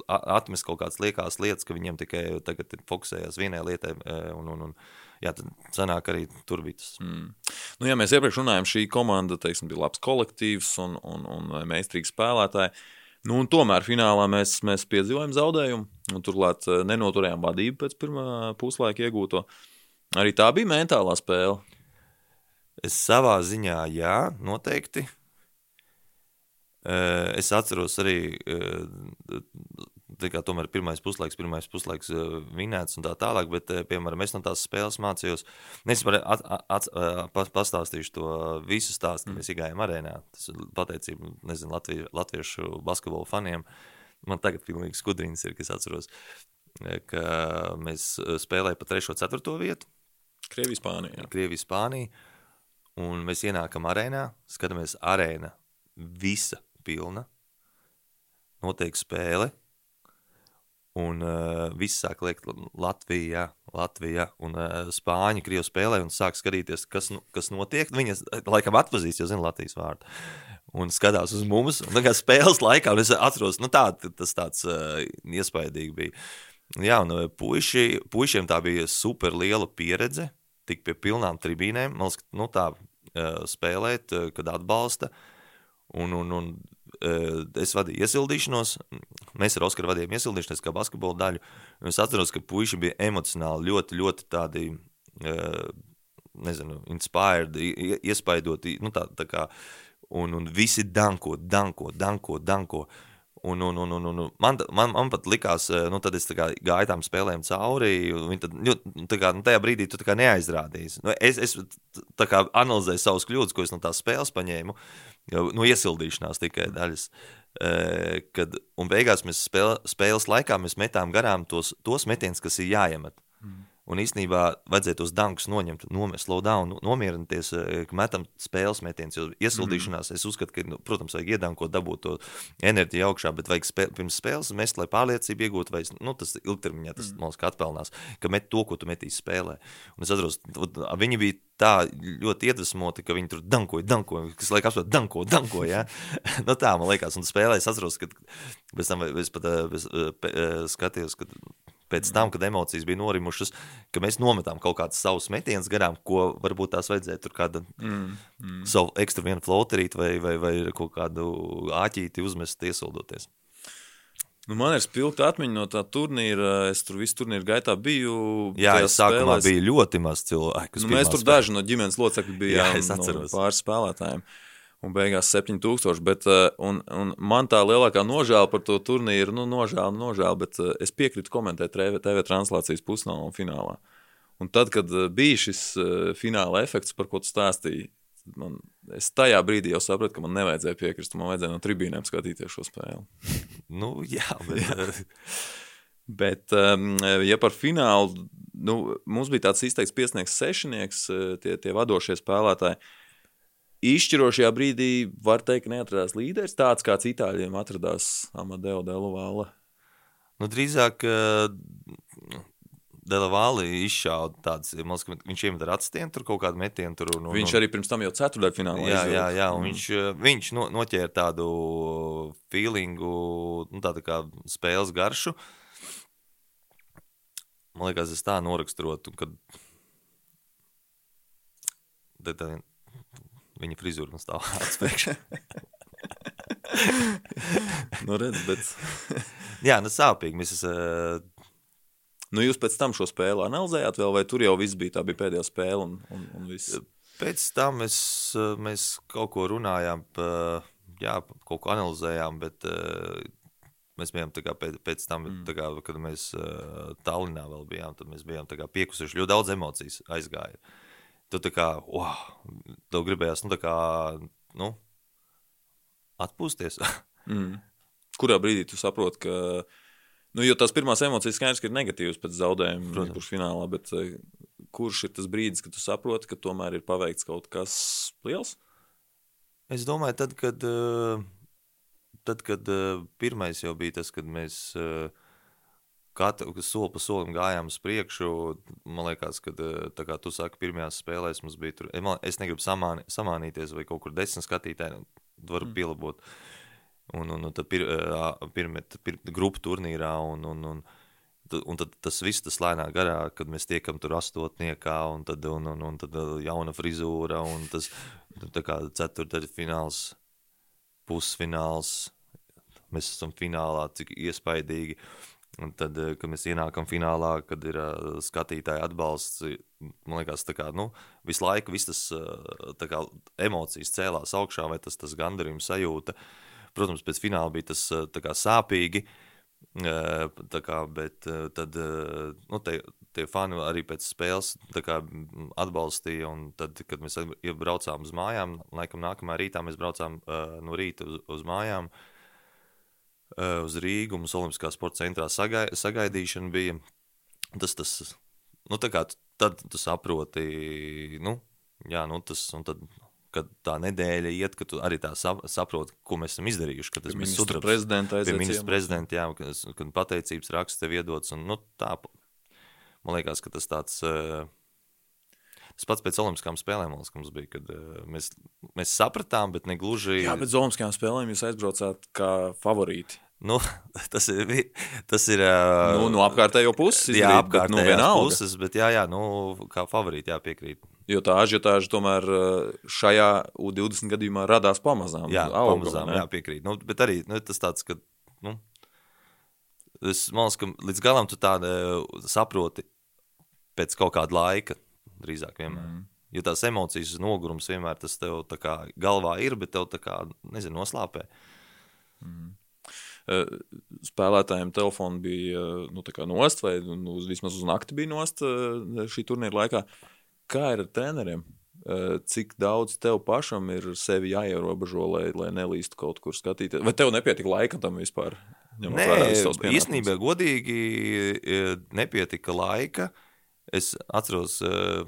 atmest kaut kādas liekās lietas, ka viņiem tikai tagad ir fokusējās vienai lietai. Un, un, un, jā, tad sanāk arī tur bija tas. Mm. Nu, ja mēs iepriekš runājām, šī komanda teiksim, bija labs kolektīvs un, un, un meistarīgi spēlētāji. Nu, tomēr finālā mēs, mēs piedzīvojām zaudējumu, turklāt eh, nenoturējām vadību pēc pirmā puslaika iegūto. Arī tā bija mentālā spēle. Es savā ziņā, jā, noteikti. Eh, es atceros arī eh, kā, tomēr pirmais puslaiks, pirmais puslaiks uh, vinēts un tā tālāk, bet, uh, piemēram, es no tās spēles mācījos. Es par at, at, at, uh, pastāstīšu to visu stāstu, kad mm. mēs iegājām arēnā. Tas ir pateicība, nezinu, Latviju, latviešu basketbolu faniem. Man tagad pilnīgi skudriņas ir, kas atceros, ka mēs spēlējām pa 3. 4. vietu. Krievijas Spānija. Krievijas Spānija. Un mēs ienākam arēnā, skatāmies arēna visa pilna. Notiek spēle, Un uh, viss sāk liekt Latvijā, Latvijā un uh, Spāņi, Krievu spēlē un sāk skatīties, kas, nu, kas notiek. Viņas laikam atpazīst, jo zina Latvijas vārdu. Un skatās uz mums, un kā spēles laikā, un es atceros, nu tā, tas tāds uh, iespaidīgi bija. Jā, un puiši, puišiem tā bija super liela pieredze, tik pie pilnām tribīnēm, man liekas, nu tā uh, spēlēt, uh, kad atbalsta. Un, un, un Eh, es vadīju iesildīšanos, mēs ar Oskaru vadījām iesildīšanos kā basketbola daļu. Es atceros, ka puiši bija emocionāli ļoti, ļoti tādi, eh, nezinu, inspired, iespaidoti, nu tā, tā kā, un, un visi danko, danko, danko, danko. Un, un, un, un, un man, man, man pat likās, eh, nu, tad es gāju tām spēlēm cauri. Tad, nu, tā kā, nu, tajā brīdī tu neaizrādīji. Nu, es es kā, analizēju savus kļūdas, ko es no tās spēles paņēmu. No iesildīšanās tikai daļas. Kad, un beigās mēs spēle, spēles laikā mēs metām garām tos, tos metienus, kas ir jāiemet. Mm. Un īstenībā vajadzēja tos dankus noņemt, nomest, slow down, nomierināties, ka metam spēles metienus. Jo iesildīšanās, mm. es uzskatu, ka, nu, protams, vajag iedankot, dabūt to enerģiju augšā, bet vajag spēl, pirms spēles mest, lai pārliecību iegūtu, vai nu, tas ilgtermiņā tas mm. mums atpelnās, ka met to, ko tu metīsi spēlē. Un es atceros, viņi bija tā ļoti iedvesmoti, ka viņi tur dankoja, dankoja, kas laikam apsver, danko, danko, ja? <laughs> nu tā, man liekas, un spēlē es atceros, ka pēc tam es pat es, skatījos, ka pēc tam, kad emocijas bija norimušas, ka mēs nometām kaut kādus savus metienus garām, ko varbūt tās vajadzēja tur kādu mm, mm. savu ekstra vienu floterīti vai, vai, vai kaut kādu āķīti uzmest iesildoties. Nu, man ir spilgta atmiņa no tā turnīra. Es tur visu turnīru gaitā biju. Jā, es sākumā spēlēs. bija ļoti maz cilvēku. Nu, mēs tur spēles. daži no ģimenes locekļu Jā, bijām. es atceros. No pāris spēlētājiem. Un beigās 7000. Bet, eh, un, un man tā lielākā nožēla par to turnīru, nu, nožēla, nožēla, bet eh, es piekrītu komentēt TV, TV translācijas pusfinālā un finālā. Un tad, kad eh, bija šis fināla efekts, par ko tu stāstīji, man, es tajā brīdī jau sapratu, ka man nevajadzēja piekrist. Man vajadzēja no tribīnēm skatīties šo spēli. <laughs> Nu, jā, bet, jā. <laughs> Bet, um, ja par finālu, nu, mums bija tāds izteikts piesniegs sešnieks, tie, tie vadošie spēlētāji. Izšķirošajā brīdī var teikt, neatradās līderis tāds, kāds itāļiem atradās Amadeo Delovāla. Nu, drīzāk uh, Delavāli izšāva liekas, ka viņš iemet ar atstienu tur kaut kādu metienu. Tur, un, Viņš arī pirms tam jau ceturdaļfinālā Jā, izvilka. jā, jā, Mm. viņš, eh, viņš no, noķēra tādu feelingu, nu, tādu kā spēles garšu. Man liekas, es tā noraksturotu, kad te tā, viņa frizūra man stāv atspēkšā. Nu, redz, bet, <laughs> Jā, nu sāpīgi. Mēs, uh, nu, jūs pēc tam šo spēli analizējāt vēl, vai tur jau viss bija, tā bija pēdējā spēle un, un, un viss. pēc tam mēs, eh, mēs kaut ko runājām, jā, kaut ko analizējām, bet uh, mēs bijām pēc, pēc tam, mm. kā, kad mēs uh, Tallinā vēl bijām, tad mēs bijām piekusuši. Ļoti daudz emocijas aizgāja. Tu tā kā, wow, tev gribējās, nu, tā kā, nu, atpūsties. <laughs> Mm. Kurā brīdī tu saproti, ka. Nu, jo tās pirmās emocijas skaidrs, ka ir negatīvas pēc zaudējuma, Protams. kurš finālā, bet eh, kurš ir tas brīdis, kad tu saproti, ka tomēr ir paveikts kaut kas liels? Es domāju, tad, kad, eh, tad, kad eh, pirmais jau bija tas, kad mēs katru soli pa solim gājām uz priekšu. Man liekas, ka, tā kā tu saki, pirmajās spēlēs mums bija tur. man- Es negribu samāni, samānīties vai kaut kur desmit skatītāji, varu mm. pielabot. Un, un, un tad pir, ā, pirmie, pir, grupu turnīrā un, un, un, un tad tas viss tas lēnā garā, kad mēs tiekam tur astotniekā, un tad, un, un, un tad jauna frizūra, un tas tā kā ceturtais fināls, pusfināls, mēs esam finālā, cik iespaidīgi. Un tad, eh, kad mēs ienākam finālā, kad ir uh, skatītāja atbalsts, man liekas, kā, nu, visu laiku viss tas uh, kā, emocijas cēlās augšā, vai tas, tas gandarījums sajūta. Protams, pēc fināla bija tas kā sāpīgi, tā kā, bet tad nu, te, tie fani arī pēc spēles kā, atbalstīja. Un tad, kad mēs braucām uz mājām, laikam nākamajā rītā mēs braucām no rīta uz, uz mājām uh, uz Rīgu. Mums Olimpiskā sporta centrā sagai, sagaidīšana bija. Tas, tas, nu, tā kā tad tu saproti, nu, jā, nu, tas, un tad, kad tā nedēļa iet, kad tu arī tā sap, saproti, ko mēs esam izdarījuši, kad tas bija sudrabs. prezidenta aiziet ministra prezidenta, jā, kad, kad pateicības raksts tev iedots, un, nu, tā, man liekas, ka tas tāds, uh, tas pats pēc olimpiskām spēlēm, liekas, ka mums bija, kad uh, mēs, mēs sapratām, bet ne gluži. Jā, bet Zolamskajām spēlēm jūs aizbraucāt kā favorīti. Nu, <laughs> tas ir. Tas ir uh, Nu, no apkārtējo puses jā, izdarīt, bet, apkārtējās nu, vienalga. puses, bet jā, jā, nu, kā favorīti jāpiekrīt. Jo tā ažiotāža tomēr eh, šajā U20 gadījumā radās pamazām. Jā, auga, pamazām ne? jāpiekrīt. Nu, bet arī nu, tas tāds, ka. Nu, es domāju, ka līdz galam tu tādu saproti pēc kaut kāda laika, drīzāk vienmēr. Mm. Jo tās emocijas, nogurums vienmēr tas tev kā galvā ir, bet tev tā kā, nezinu, noslāpē. Eh, Spēlētājiem telefoni bija eh, nu, nost, vai nu, uz- vismaz uz nakti bija nost eh, šī turnīra laikā. Kā ir ar treneriem? Cik daudz tev pašam ir sevi jāierobežo, lai, lai nelīstu kaut kur skatīties? Vai tev nepietika laika tam vispār? Nē, īstenībā, godīgi, nepietika laika. Es atceros, uh,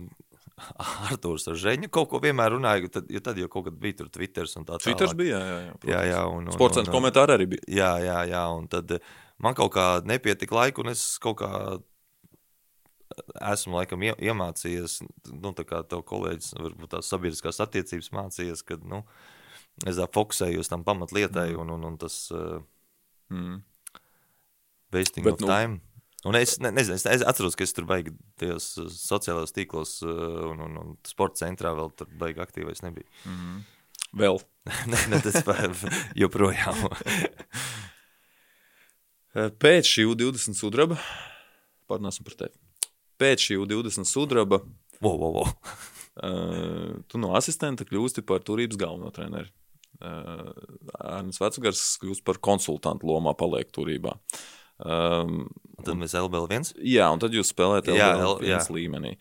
<laughs> Arthurs ar Žēņu kaut ko vienmēr runāja, tad, jo tad jau kaut kad bija tur Twitter un tā tālāk. Twitters bija, jā, jā. Jā, jā, un, un, Sports un, centra un, komentāri arī bija. Jā, jā, jā, un tad man kaut kā nepietika laika, un es kaut kā esmu laikam ie- iemācījies, nu, tā kā tev kolēģis, varbūt tās sabiedriskās attiecības mācījies, kad, nu, es tā fokusēju uz tam pamatlietai, un, un, un tas uh, Mm. wasting Bet, of nu, time. Un es, ne, nezinu, es, es atceros, ka es tur baigi tajos uh, sociālajos tīklos uh, un, un, un sporta centrā vēl tur baigi aktīvais nebija. Vēl. <laughs> Nē, ne, tas <laughs> joprojām. <laughs> Eh, Pēc šī U20 sudraba, parunāsim par tevi. Pēc šī U20 sudraba Wow, wow, wow. uh, tu no asistenta kļūsti par turības galveno treneri. Uh, Arnēs Vecgars kļūst par konsultantu lomā, paliek turībā. Um, Tad mēs LBL viens. jā, un tad jūs spēlējat Jā, LBL L- jā. viens līmenī.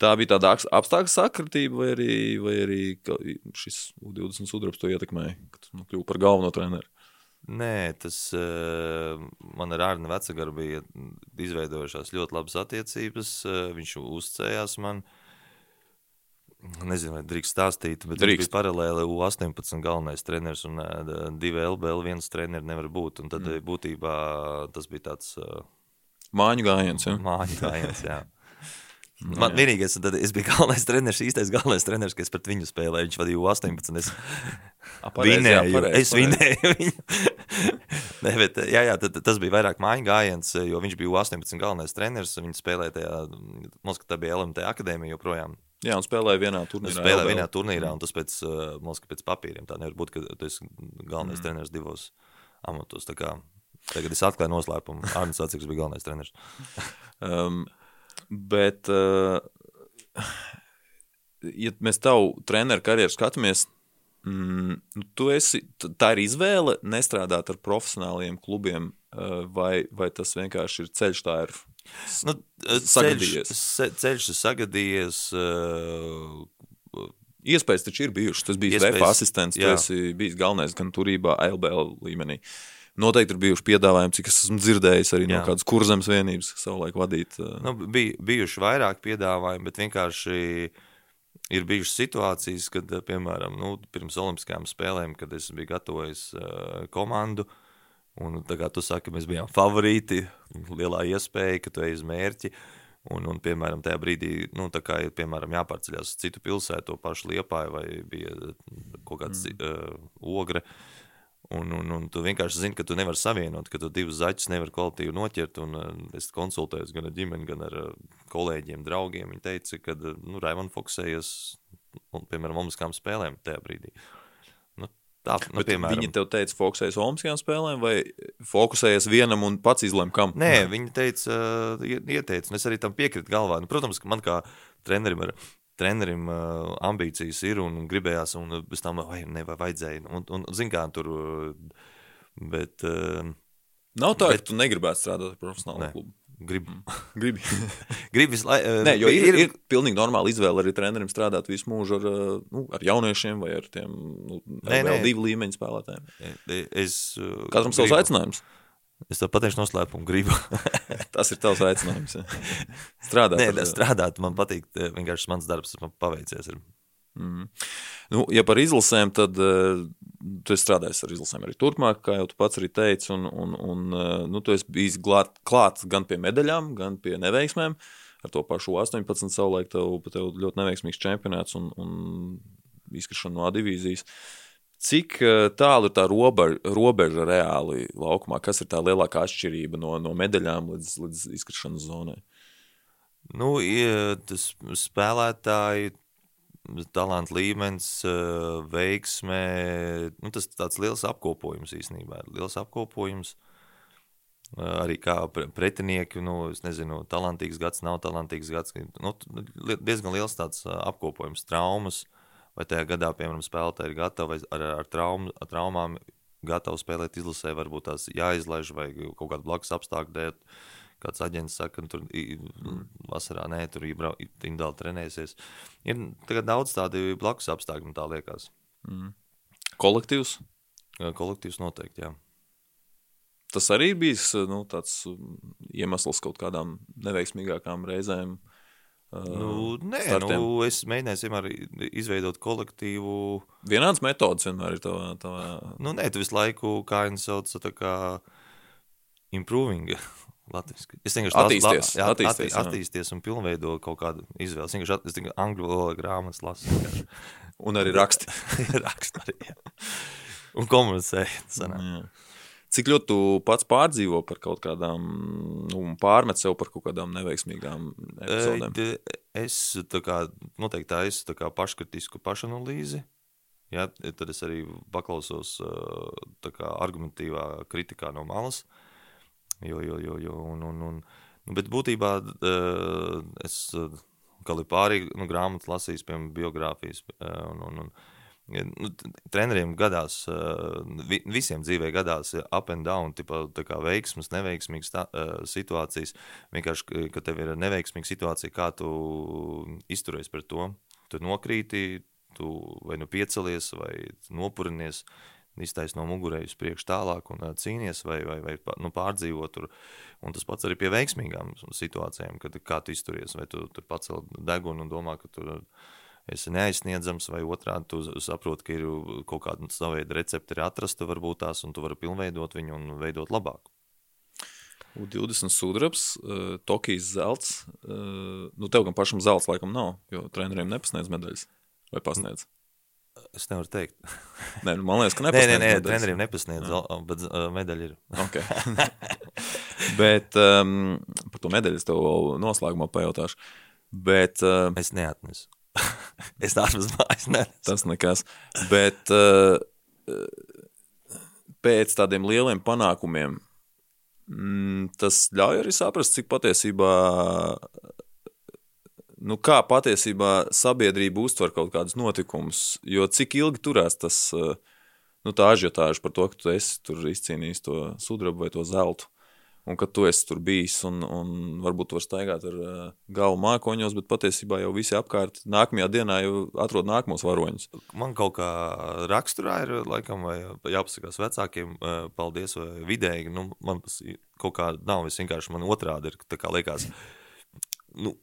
Tā bija tāda apstākļu sakritība, vai arī, vai arī šis U20 sudrabs to ietekmēja, kad nu, kļuvi par galveno treneri. Nē, tas uh, man ar Arnu Vecagaru bija izveidojušās ļoti labas attiecības. Uh, viņš uzcējās man. Nezinu, vai drīkst stāstīt, bet Drīkst. viņš bija paralēli U18 galvenais treneris un uh, divi LBL viens treneris nevar būt. Un tad mm. būtībā tas bija tāds uh, Māņu gājiens. Ja? māju gājiens. jā. <laughs> Man vienīgais, tad es biju galvenais treneris, īstais galvenais treneris, kas pret viņu spēlēja. Viņš vadīja U18. Es <laughs> A, pareizi, jā, Vinēju, pareizi, es vinēju viņu. <laughs> Nē, bet, jā, jā, tad, tas bija vairāk mājiņu gājiens, jo viņš bija 18 galvenais treneris. Viņš spēlēja tajā, mums, tā bija LMT akadēmija joprojām. Jā, un spēlēja vienā turnīrā. spēlēja LBL. vienā turnīrā, un tas pēc, uh, mums, pēc papīriem. Tā nevar būt, ka tu esi galvenais mm. treneris divos amatos. Tagad es atklāju noslēpumu. Arnēs Vācijs bija galvenais treneris. <laughs> Um, bet, uh, ja mēs tavu treneru karjeru skatāmies, mm, nu, tu esi, tā ir izvēle nestrādāt ar profesionāliem klubiem, uh, vai, vai tas vienkārši ir ceļš, tā ir. Nu, ceļš, Sagadījies. se- ceļš ir sagadījies. Uh, Iespējas taču ir bijušas. Tas bija VF asistents, tu jā. esi bijis galvenais gan turībā, LBL līmenī. Noteikti ir bijuši piedāvājumi, cik es esmu dzirdējis arī no Jā. kādas kurzemes vienības savulaik vadīt. uh, nu, bija bijuši vairāk piedāvājumu, bet vienkārši ir bijušas situācijas, kad, eh, piemēram, nu, pirms Olimpiskajām spēlēm, kad es biju gatavojis uh, komandu. Un, tā kā tu saki, mēs bijām favorīti, lielā iespēja, ka tu ej uz mērķi. Un, un, piemēram, tajā brīdī, nu, tā kā ir piemēram, jāpārceļās uz citu pilsētu, to pašu liepāju, vai bija kaut kāds mm. uh, ogre. Un, un, un tu vienkārši zini, ka tu nevari savienot, ka tu divus zaķus nevari kvalitīvi noķert. Un, uh, es konsultējos gan ar ģimeni, gan ar uh, kolēģiem, draugiem. Viņi teica, ka uh, nu, Raimons fokusējies, un, piemēram, Olimpiskām spēlēm tajā brīdī. Nu, tā, nu, Bet piemēram, Viņi tev teica, fokusējies Olimpiskajām spēlēm, vai fokusējies vienam un pats izlēma, kam? Nē, viņi teica, uh, ieteica, un es arī tam piekrītu galvā. Nu, protams, ka man kā trenerim, ar, trenerim uh, ambīcijas ir un gribējās, un bez tam vai, ne, vai vajadzēja. Un, un, zin kā, tur, uh, bet uh, Nav tā, Bet- ka tu negribētu strādāt ar profesionālu Nē. klubu. grib, Gribi. <laughs> grib visu laiku. Nē, jo ir, ir, ir pilnīgi normāla izvēle arī trenerim strādāt visu mūžu ar, uh, nu, ar jauniešiem vai ar tiem nu, Nē, vēl nē. divu līmeņu spēlētājiem. Es, uh, Katram savs gribu. aicinājums. Es tev pateikšu noslēpumu, gribu. <laughs> Tas ir tavs aicinājums. Strādāt. Nē, strādāt, man patīk, vienkārši mans darbs, man paveicies. Ir. Nu, ja par izlasēm, tad uh, tu esi strādājis ar izlasēm arī turpmāk, kā jau tu pats arī teici. Un, un, un, uh, nu, tu esi bijis glāt, klāts gan pie medaļām, gan pie neveiksmēm. Ar to pašu 18. savulaik tev, tev ļoti neveiksmīgs čempionāts un, un izkrišana no A divīzijas. Cik uh, tālu ir tā robeža, robeža reāli laukumā? Kas ir tā lielākā atšķirība no, no medaļām līdz, līdz izkrišanas zonai? Nu, tas spēlētāji, talanta līmenis, eh, veiksmē, nu, tas tāds liels apkopojums īstenībā. Liels apkopojums. Eh, Arī kā pre- pretinieki, nu, es nezinu, talantīgs gads, nav talantīgs gads. Nu, diezgan liels tāds eh, apkopojums, traumas. Vai tajā gadā, piemēram, spēlētāji ir gatavi ar, ar, traum, ar traumām, gatavi spēlēt izlasē, varbūt tās jāizlaiž vai kaut kāda blakus apstākļu dēļ. Kāds aģents saka, ka tur i- vasarā nē, tur individuāli trenēsies. Ir daudz tādu blakus apstākļu, man tā liekas. Kolektīvs. Kolektīvs noteikti, jā. Tas arī bijis nu, tāds um, iemesls kaut kādām neveiksmīgākām reizēm. Uh, Nu, nē, startiem. nu, es mēģināju vienmēr izveidot kolektīvu. Vienāds metods vienmēr ir tavā. tavā... Nu, nē, tu visu laiku, kā viņi sauc, tā kā improving. <laughs> Latviski. Es vienkārši Attīsties, jā, attīsties, attīsties, jā. attīsties un pilnveido kaut kādu izvēli. Es vienkārši at- es tikai angļu valodā grāmatas lasu. Un arī raksti. <laughs> Rakstu arī. Jā. Un komunicē. Cik ļoti tu pats pārdzīvo par kaut kādām, nu, pārmet sev par kaut kādām neveiksmīgām epizodēm? Es tā kā, noteikti tā esmu tā kā paškritisku pašanalīzi. Ja, tad es arī paklausos kā argumentīvā kritikā no malas. Jo, jo, jo, jo, un, un, un, nu, bet būtībā es uh, Kalipārī nu, grāmatu lasīju, piemēram, biogrāfijas. Un, un, un, Nu, treneriem gadās, vi, visiem dzīvē gadās up and down, tipa, veiksmas, neveiksmīgas tā, situācijas. Vienkārši, kad tev ir neveiksmīga situācija, kā tu izturies pret to. Tu nokrīti, tu vai nu piecelies, vai nopurinies iztaisno no mugurējas priekš tālāk un cīnies vai, vai, vai nu, pārdzīvo tur. Un tas pats arī pie veiksmīgām situācijām, kad kā tu izturies, vai tu tur pacel degunu un domā, ka tu esi neaizsniedzams, vai otrādi tu saproti, ka ir kaut kāda sava veida recepte ir atrasta, varbūt tās, un tu vari pilnveidot viņu un veidot labāk. U20 sudrabs, uh, Tokijas zelts. Uh, nu, tev gan pašam zelts laikam nav, jo treneriem nepasniedz medaļas. Vai pasniedz? Es nevaru teikt. <laughs> nē, nu, man liekas, ka nepasniedz. Nē, nē, nē treneriem nepasniedz, jā. bet uh, medaļa ir. okay. <laughs> bet um, par to medaļu es tev noslēgumā pajautāšu. Bet, uh, es neatnesu. <laughs> es tādu uz mājas nenesu. Tas nekas. Bet uh, pēc tādiem lieliem panākumiem mm, tas ļauj arī saprast, cik patiesībā nu, kā patiesībā sabiedrība uztver kaut kādus notikumus, jo cik ilgi turēs tas, eh, nu, tā ažiotāža par to, ka tu esi izcīnījis to sudrabu vai to zeltu, un ka tu esi tur bijis, un, un varbūt tu vari staigāt ar uh, galvu mākoņos, bet patiesībā jau visi apkārt nākamajā dienā jau atrod nākamos varoņus. Man kaut kā raksturā ir, laikam, vai jāpasakās vecākiem, uh, paldies, vai vidēji, nu, man tas kaut kā nav, es vienkārši man otrādi ir, tā kā liekas, nu,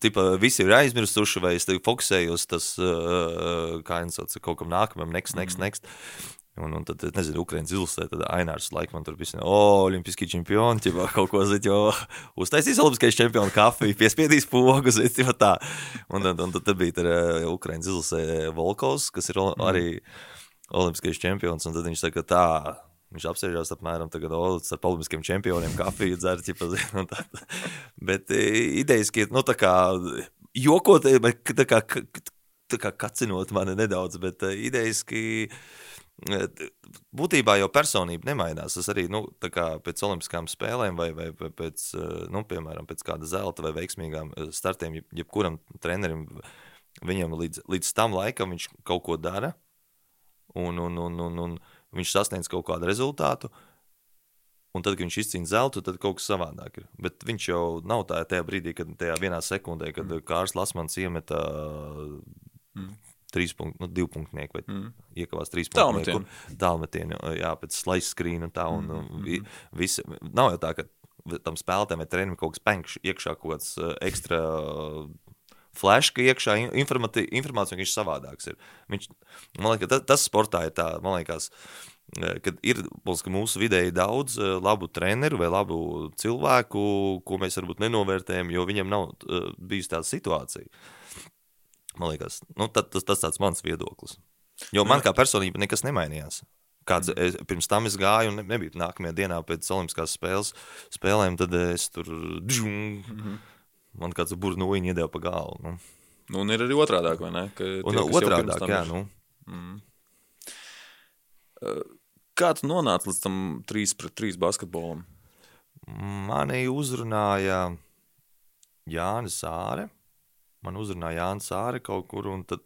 Tipa, visi ir aizmirsuši, vai es fokusēju uz tas, uh, kā jau teicu, kaut kam nākamajam, next, next, mhm. next. Un, un tad, nezinu, Ukrāņas ilustē, tad Ainārs laikam tur bija, o, olimpiski čempioni, ķipa, <laughs> kaut ko zīt, jo uztaisīs olimpiskais čempionu kafiju, piespiedīs pogu, ķipa tā. Un, un, un tad, bija tur uh, Ukrāņas ilustē Volkovs, kas ir mhm. arī olimpiskais čempions, un tad viņš saka tā, Viņš apsēžās apmēram tagad, oh, ar politiskiem čempioniem, kafiju dzert, ķipa, <laughs> tā. Bet e, idejas, ka, nu, tā kā jokot, e, bet tā kā, tā kā kacinot mani nedaudz, bet e, idejas, ka būtībā jau personība nemainās. Tas arī nu, pēc olimpiskām spēlēm, vai, vai pēc, nu, piemēram, pēc kāda zelta vai veiksmīgām startiem, jebkuram trenerim, viņam līdz, līdz tam laikam viņš kaut ko dara. Un, un, un, un, un, viņš sasniedz kaut kādu rezultātu. Un tad, kad viņš izcīna zeltu, tad kaut kas savādāk ir. Bet viņš jau nav tā, tajā brīdī, kad tajā vienā sekundē, kad mm. Kārs Lasmans iemeta mm. Trīs punktu, nu, divu punktnieku vai mm. iekavās trīs punktu tālmetienu, jā, pēc slice screen un tā. Un, mm. un, visi, nav jau tā, ka tam spēlētājiem vai trenerim kaut kas penkšs iekšā kaut kāds ekstra flash, ka iekšā informācija viņš savādāks ir. Viņš, man liekas, tas, tas sportā ir tā, man liekas, e, kad ir mūsu vidēji daudz e, labu treneru vai labu cilvēku, ko mēs varbūt nenovērtējam, jo viņiem nav uh, bijusi tāda situācija. Man liekas, nu, tad, tas, tas tāds mans viedoklis. Jo man kā personība nekas nemainījās. Kāds, es, pirms tam es gāju, un ne, nebija nākamajā dienā pēc Olimpiskās spēles, spēlēm, tad es tur. Džum, mm -hmm man kāds burbuļsaktas iedeva pa galvu. Nu. Nu, un ir arī otrādi, vai ne? Ka un otrādi, jā. Nu. Mm. Kā tu nonāci līdz tam 3 pret 3 basketbolam? Mani uzrunāja Jānis Sāre. Man uzrunāja Jānis Sāre kaut kur, un tad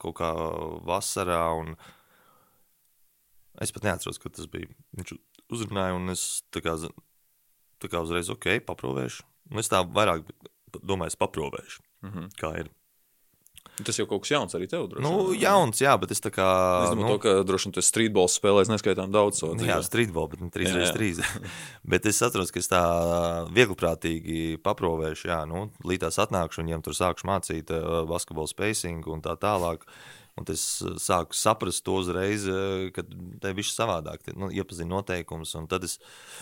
kaut kā vasarā. Es pat neatceros, kad tas bija. Viņš uzrunāja, un es tā kā, tā kā uzreiz ok, paprovēšu. Es tā vairāk domāju, es paprovēšu, mm -hmm. kā ir. Tas jau kaut kas jauns arī tev. Droši, nu, jauns, jā, bet es tā kā. Es domāju, nu, to, ka droši vien tas streetbols spēlēs neskaitām daudz. So, nu, jā, streetball, bet ne 3x3. <laughs> bet es atceros, ka es tā viegliprātīgi paprovēšu, jā, nu, līdz atnākšu un viņiem tur sākšu mācīt uh, basketbolu spacing un tā tālāk. Un es eh, sāku saprast to uzreiz, eh, ka te viss savādāk, nu, iepazinu noteikumus. Es...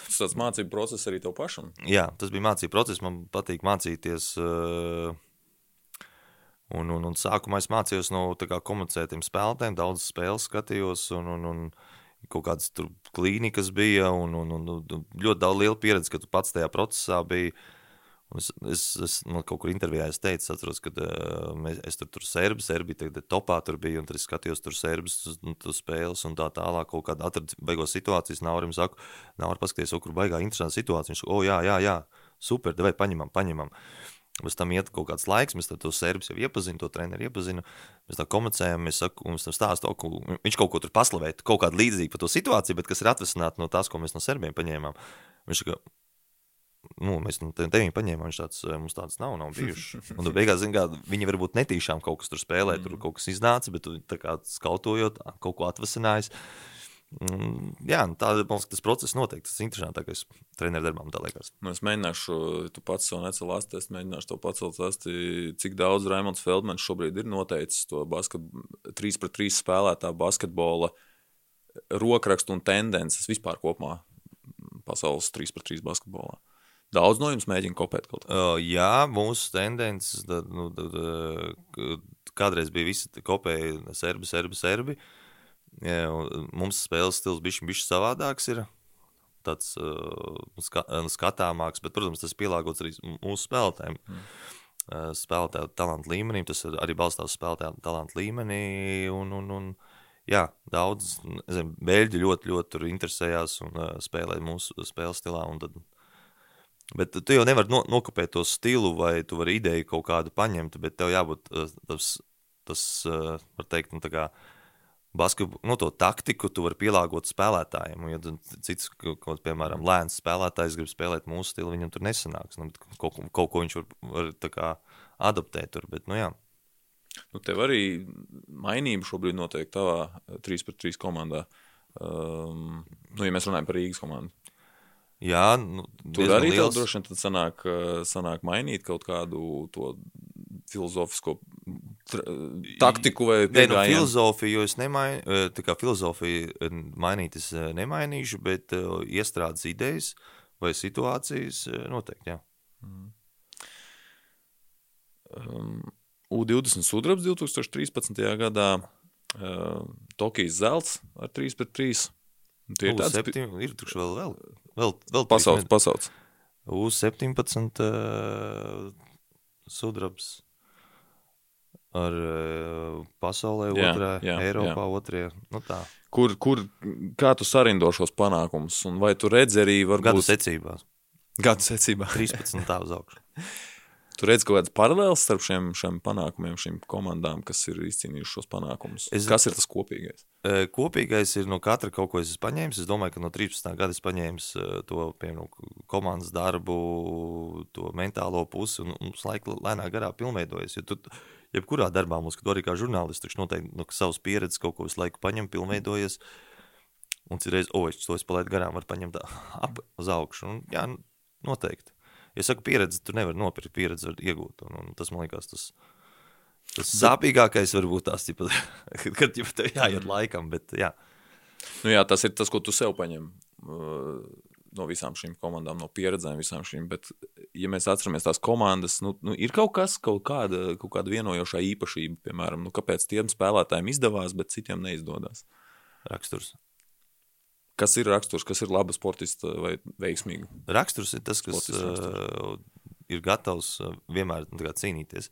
Tas tāds mācību process arī tev pašam? Jā, tas bija mācību process. Man patīk mācīties. Eh, un, un, un sākumā es mācījos no komunicētiem spēlētājiem, daudz spēles skatījos. Un, un, un, Kaut kādas tur klīnikas bija, un, un, un, un ļoti daudz liela pieredze, ka tu pats tajā procesā biji. Es, es, es man kaut kur intervijā es teicu, atceros, ka uh, mēs, es tur, tur serbi, serbi tagad topā tur biju, un tad es skatījos tur serbus, nu, tur spēles un tā tālāk, kaut kādā atradu beigos situācijas, Naurim saku, Naurim paskaties, o, kur baigā interesanta situācija, viņš o, jā, jā, jā, super, devai paņemam, paņemam. Pēc tam iet kaut kāds laiks, mēs to serbus jau iepazīstinām, to treneru iepazīstinām. Mēs tā komunicējam, mēs saku, mums tam stāsta, ka viņš kaut ko tur paslavēt, kaut kādu līdzīgu par to situāciju, bet kas ir atvesināta no tās, ko mēs no serbiem paņēmām. Viņš saka, nu, mēs no tevīm paņēmām, viņš tāds, mums tāds nav, nav bijuši. Un tu beigās, zini, kā viņi varbūt netīšām kaut kas tur spēlē, tur kaut kas iznāca, bet tu tā kā skautojot, kaut ko atvasinājis. Mm, jā, nu, tā man liekas, tas process noteikti tas interesantākais treneru darbam, tā liekas. Nu, es mēģināšu, tu pats to necēlās, es mēģināšu to pacelt, asti, cik daudz Raimons Feldmans šobrīd ir noteicis to basket, 3 pret 3 spēlētā basketbola rokrakstu un tendences vispār kopumā pasaules 3 pret 3 basketbolā. Daudz no jums mēģina kopēt kaut ko. Uh, jā, mūsu tendences, tad, nu, tad, uh, kādreiz bija visi kopēji serbi, serbi, serbi. Jā, mums spēles stils bija bišķi savādāks. Ir. Tāds uh, ska, skatāmāks, bet, protams, tas ir pielāgots arī mūsu spēlētājiem. Mm. Uh, spēlētāju talantu līmenī, tas arī balstās spēlētāju talantu līmenī. Un, un, un, jā, daudz nezinu, beļģi ļoti, ļoti interesējās un uh, spēlēja mūsu spēles stilā. Tad, Bet tu jau nevari no, nokopēt to stilu, vai tu vari ideju kaut kādu paņemt, bet tev jābūt tas, tas var teikt, nu, tā kā basketbolu, nu, to taktiku tu vari pielāgot spēlētājiem. Ja cits, kaut, piemēram, lēns spēlētājs grib spēlēt mūsu stilu, viņam tur nesanāks. Nu, kaut, kaut ko viņš var, var kā, adaptēt tur, bet, nu, jā. Nu, tev arī mainība šobrīd notiek tavā 3 pret 3 komandā. Um, nu, ja mēs runājam par Rīgas komandu. Jā, nu, tur arī liels... droši vien sanāk, sanāk mainīt kaut kādu to filozofisko taktiku vai pieejamību. No filozofiju, jo es nemainu, tā kā filozofiju mainīt es nemainīšu, bet uh, iestrādes idejas vai situācijas noteikti, jā. Mm. Um, U20 sudrabs 2013. gadā, uh, Tokijas zelts ar 3 pret 3. Tie ir tādi, ir tukši vēl, vēl, vēl, vēl pasaules, pasaules. U17 uh, sudrabs ar uh, pasaulē jā, otrā, jā, Eiropā jā. otrē. Nu tā. kur, kur, kā tu sarindo šos panākumus? Un vai tu redzi arī varbūt... Gadu secībās. Gadu secībā. 13 tā uz augšu. <laughs> Tu redz kaut kādas paralēlas starp šiem, šiem panākumiem, šīm komandām, kas ir izcīnījušas šos panākumus. Es, kas ir tas kopīgais? Kopīgais ir no katra kaut ko es esmu paņēmis. Es domāju, ka no 13. gada es paņēmu to piemēram, komandas darbu, to mentālo pusi un, un laika lēnā garā pilnveidojas. Jo tu, jebkurā darbā mums, kad arī kā žurnālists, taču noteikti no savas pieredzes kaut ko visu laiku paņem, pilnveidojas. Un citreiz, o, es to es palaidu garām, var paņemt <laughs> ap uz augšu. Un, jā, noteikti. Ja saku pieredzi, tu nevari nopirkt pieredzi, var iegūt. Un, un tas man liekas, tas, tas sāpīgākais var būt tipa, <laughs> kad jau tev jāiet laikam, bet jā. Nu jā, tas ir tas, ko tu sev paņem uh, no visām šīm komandām, no pieredzēm visām šīm, bet ja mēs atceramies tās komandas, nu, nu ir kaut kas, kaut kāda, kaut kāda vienojošā īpašība, piemēram, nu, kāpēc tiem spēlētājiem izdevās, bet citiem neizdodas. Raksturs. Kas ir raksturs, kas ir laba sportista vai veiksmīga? Raksturs ir tas, kas uh, ir gatavs uh, vienmēr kā, cīnīties.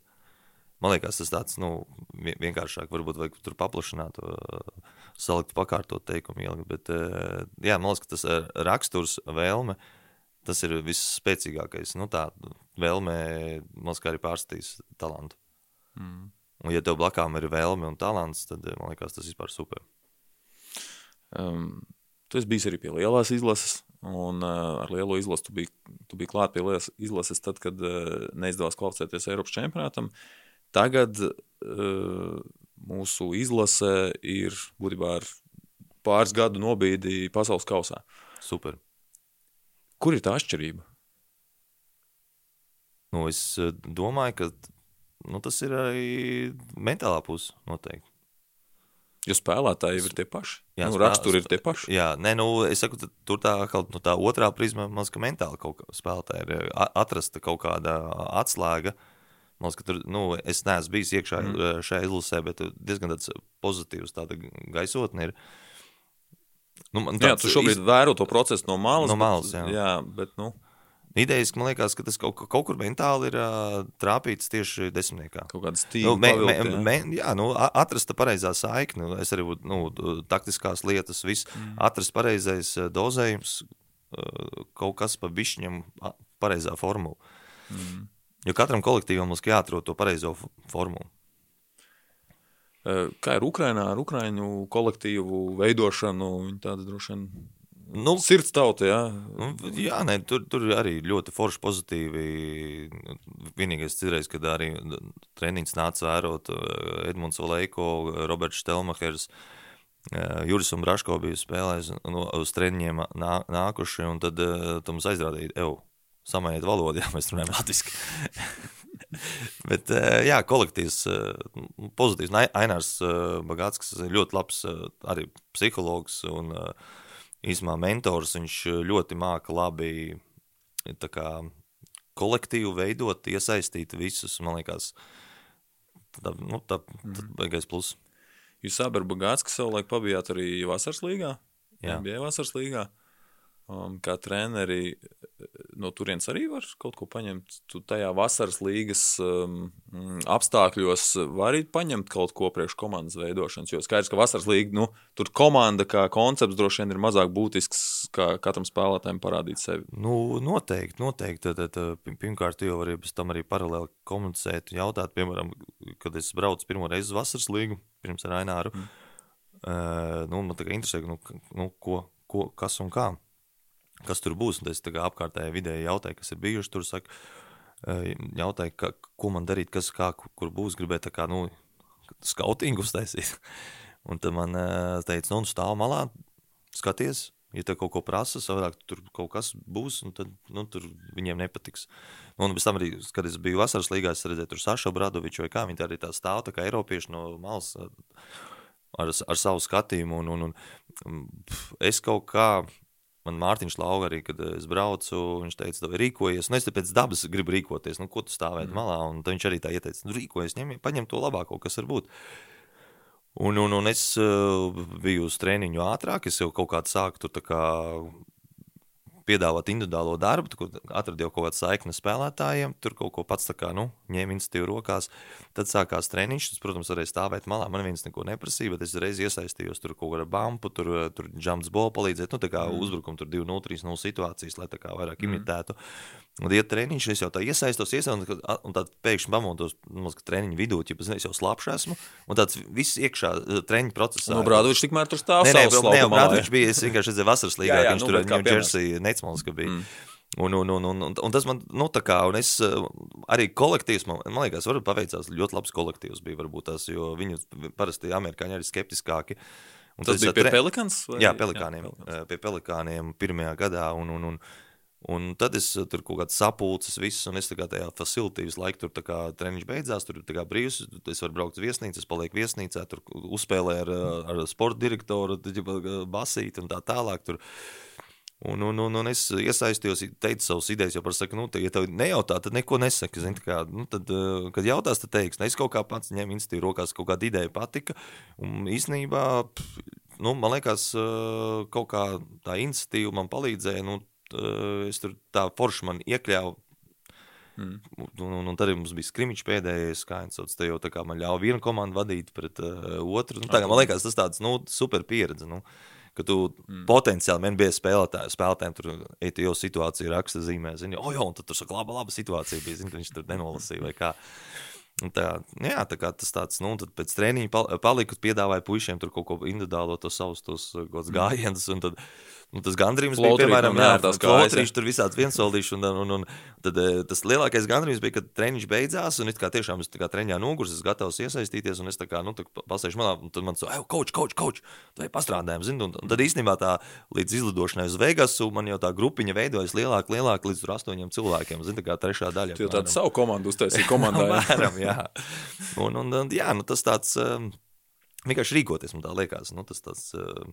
Man liekas, tas tāds nu, vienkāršāk, varbūt vajag tur paplašināt, uh, salikt, pakārtot teikumu, ielikt. Bet, uh, jā, man liekas, ka tas uh, raksturs, vēlme, tas ir visspēcīgākais. Nu, tā vēlme, man liekas, arī pārstīs talantu. Mm. Un, ja tev blakām ir vēlme un talants, tad man liekas, tas vispār super. Um, Tu esi bijis arī pie lielās izlases, un uh, ar lielo izlasi tu biji, tu biji klāt pie lielas izlases tad, kad uh, neizdevās kvalificēties Eiropas čempionātam. Tagad uh, mūsu izlase ir būtībā ar pāris gadu nobīdi pasaules kausā. Super. Kur ir tā atšķirība? Nu, es domāju, ka nu, tas ir arī mentālā puse noteikti. Jo spēlētāji ir tie paši. Jā, nu, raksturi ir tie paši. Jā, nē, nu, es saku, tur tā, nu, tā otrā prizma, man liekas, ka mentāli kaut kā spēlētāji ir atrasta kaut kāda atslēga. Man liekas, ka tur, nu, es neesmu bijis iekšā mm. šajā izlasē, bet diezgan tāds pozitīvs tāda gaisotne ir. Nu, tāds, jā, tu šobrīd iz... vēro to procesu no malas. No malas, bet, jā. jā bet, nu. Idejas, man liekas, ka tas kaut, kaut kur mentāli ir uh, trāpīts tieši desmitniekā. Kaut kādas Nu, tīklas, me, me, me, jā, nu, a- atrast tā pareizā saikne, nu, es arī būtu nu, taktiskās lietas, viss, mm. atrast pareizais eh, dozējums, eh, kaut kas pa bišķiņam a- pareizā formula. Mm. Jo katram kolektīvam mums jāatrod to pareizo formulu. Kā ir Ukrainā ar Ukrāņu kolektīvu veidošanu? Viņi tāda droši vien Nu, sirds tauta, jā. Nu, jā, nē, tur, tur arī ļoti forši pozitīvi. Vienīgais citreiz, kad arī treniņš nāca vērot Edmunds Valēko, Roberts Stelmachers, eh, Juris un Braško bija spēlējis no, uz treniņiem nā, nākuši, un tad uh, tu mums aizrādīja, evo, samainiet valodu, <laughs> ja mēs runājam latviski. <laughs> Bet, eh, jā, kolektīvs, eh, pozitīvs. Ai- Ainārs eh, Bagāts ir ļoti labs arī psihologs un īsumā mentors. Viņš ļoti māca labi kā, kolektīvu veidot, iesaistīt visus. Man liekas, tā, nu, tā, tā baigais plus. Jūs abi ar Bagātsku savulaik pabijāt arī Vasaras līgā? Jā. Bija Vasaras līgā. Um, kā treneri no turienes arī var kaut ko paņemt. Tu tajā vasaras līgas um, apstākļos vari paņemt kaut ko priekš komandas veidošanas. Jo skaidrs, ka vasaras līga, nu, tur komanda kā koncepts droši vien ir mazāk būtisks, kā katram spēlētājam parādīt sevi. Nu, noteikti, noteikti. Tad, tad, pi- pirmkārt, jau vari bez tam arī paralēli komunicēt, jautāt, piemēram, kad es braucu pirmo reizi uz vasaras līgu, pirms ar Aināru. Mm. Uh, nu, man tā kā interesē, nu, nu, ko, ko, kas un kā. Kas tur būs? Un es apkārtējai vidē jautāju, kas ir bijuši tur. Saka, jautāju, ka, ko man darīt, kas kā, kur- būs. Gribēju tā kā, nu, skautingu uztaisīt. <laughs> Un tad man eh, teica, nu, stāv malā, skaties, ja tev kaut ko prasa, savādāk tur kaut kas būs, un tad nu, tur viņiem nepatiks. Nu, un pēc tam arī, kad es biju vasaras līgā, es redzēju tur Sašu Bradoviču vai kā, viņi arī tā stāv, tā kā Eiropieši no malas ar, ar savu skatījumu, un, un, un pf, es kaut kā, man Mārtiņš Lauga arī, kad es braucu, viņš teica, tev rīkojies, un es te pēc dabas gribu rīkoties, nu, ko tu stāvēt mm. malā, un viņš arī tā ieteica, nu, rīkojies, ņem, paņem to labāko, kas var būt. Un, un, un es uh, biju uz treniņu ātrāk, es jau kaut kādā sāku tur tā kā piedāvāt individuālo darbu, kur atradu jau kaut kādu saikni spēlētājiem, tur kaut ko pats kā, nu, ņēma iniciatīvu rokās. Tad sākās treniņš, tas, protams, varēja stāvēt malā. Man viens neko neprasīja, bet es reiz iesaistījos tur kaut kādā bumpu, tur, tur jumps bolu palīdzēt, nu, tā kā mm. uzbrukumu tur 2-0, 3-0 situācijas, lai tā kā vairāk mm. imitētu. Un, ja treniņš, es jau tā iesaistos, iesaistos, un tad pēkšņi pamodos, nu, ka treniņu vidū, ja es jau slapšu esmu, un tāds viss iekšā eh, treniņu procesā. Nu, Brādovičs tikmēr tur stāv Nē, nē, nē, Brādovičs bija, es vienkārši redzēju vasaras līgā, Jā, jā, ka viņš nu, tur bet kā Jersey Neitsmals, ka bija. Mm. Un, un, un, un, un, tas man, nu, tā kā, un es eh, arī kolektīvs, man, man liekas, varbūt paveicās ļoti labs kolektīvs bija, varbūt tās, jo viņi parasti amerikāņi arī skeptiskāki. Un Tas bija es pie tre- Pelikans? vai- Jā, pelikāniem, Jā, Pelikans. jā, pie pelikāniem pirmajā gadā. Un, un, un, un tad es eh, tur kaut kādas sapulces, visas, un es tajā facilitīvas laikā tur treniņš beidzās, tur kā brīvs, es varu braukt uz viesnīcu, es palieku viesnīcā, tur uzspēlēju ar, eh, ar sporta direktoru, tad jau basīt un tā tālāk. Tur. Un, un, un, un es iesaistījos, teicu savas idejas, jau par saku, nu, te, ja tev nejautā, tad neko nesaki. Zini, tā kā, nu, tad, eh, kad jautās, tad teiks, ne, es kaut kā pats ņēmu institīvu rokās, kaut kāda ideja patika. Un īstenībā, pf, nu, man liekas, eh, kaut kā tā institīva man palīdzēja, nu, t- es tur tā forši man iekļāvu. Mm. Un, un, un tad mums bija skrimiņš pēdējais, kā viņš sauc. Jau tā kā man ļāva vienu komandu vadīt pret uh, otru. Nu, tā, kā man liekas, tas tāds nu, super pieredze. Nu, ka tu mm. potenciāli NBA spēlētāju, spēlētājiem tur tu jau situāciju raksta zīmē, zini, o, jo, un tad tur saka, laba, laba situācija bija, zini, ka viņš tur nenolasīja vai kā. Un Tā, jā, tā kā tas tāds, nu, tad pēc treniņa pal paliku, piedāvāju puišiem tur kaut ko individuālo, tos savus tos uh, gods gājienus, un tad, nu, tas gandrījums bija, piemēram, kājas, jā. flotrīši, tur visāds viensoldīši, un, un, un, tad eh, tas lielākais gandrījums bija, kad treniņš beidzās, un it kā tiešām es kā treniņā nogurs, es gatavs iesaistīties, un es tā kā, nu, pasēžu malā, un tad man saka, coach, coach, tu ej pastrādājam, zini, un, un tad īstenībā tā līdz izlidošanai uz Vegasu man jau tā grupiņa veidojas lielāk, lielāk līdz astoņiem cilvēkiem, zini, tā kā trešā daļa. Tu jau tādu savu komandu uztaisīji <laughs> komandā. jā. Apmēram, jā. Un, un, un, jā, nu, tas tāds um, vienkārši rīkoties, man tā liekas. Nu, tas tāds, uh,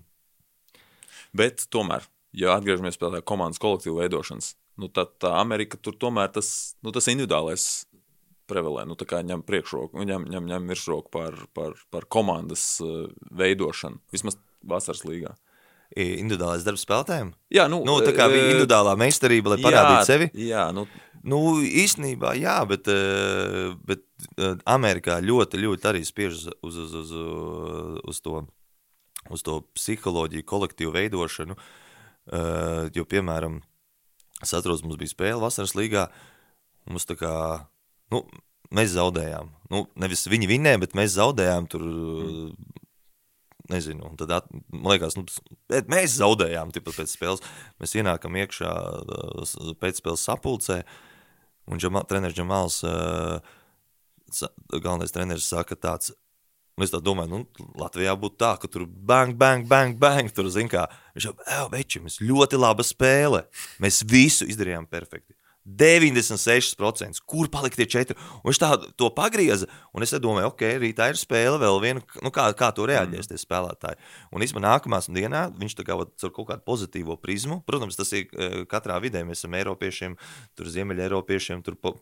Bet tomēr, ja atgriežamies pie tā komandas kolektīva veidošanas, nu, tad tā Amerika tur tomēr tas, nu, tas individuālais prevalē, nu, tā kā ņem priekšroku, ņem, ņem, ņem virsroku par, par, par komandas uh, veidošanu, vismaz vasaras līgā. individuālais darbs spēlētājiem. Jā, nu, Nu, tā kā bija eh, individuālā meistarība, lai parādītu jā, sevi. Jā, nu, Nu, īstenībā, jā, bet, eh, bet Amerikā ļoti, ļoti arī spiež uz, uz, uz, uz, uz, to, uz to psiholoģiju, kolektīvu veidošanu. Eh, Jo, piemēram, es atceros, mums bija spēle vasaras līgā. Mums tā kā, nu, mēs zaudējām. Nu, nevis viņi vinnēja, bet mēs zaudējām tur. Nezinu, un tad, at, man liekas, nu, mēs zaudējām tipat pēc spēles. Mēs ienākam iekšā uh, s- pēc spēles sapulcē, un Džama, treneris Džamāls, uh, galvenais treneris saka tāds, un es domāju, nu, Latvijā būtu tā, ka tur bang, bang, bang, bang, tur zin kā, viņš jau, ej, veči, mēs ļoti laba spēle, mēs visu izdarījām perfekti. 96%. Kur palika tie četri? Un viņš tā to pagrieza. Un es domāju, ok, rītā ir spēle, vēl viena. Nu, kā, kā to reaģēs tie spēlētāji? Un īstenībā nākamā dienā viņš tā kā caur kaut kādu pozitīvo prizmu. Protams, tas ir eh, katrā vidē. Mēs esam Eiropiešiem, tur Ziemeļeiropiešiem, tur po,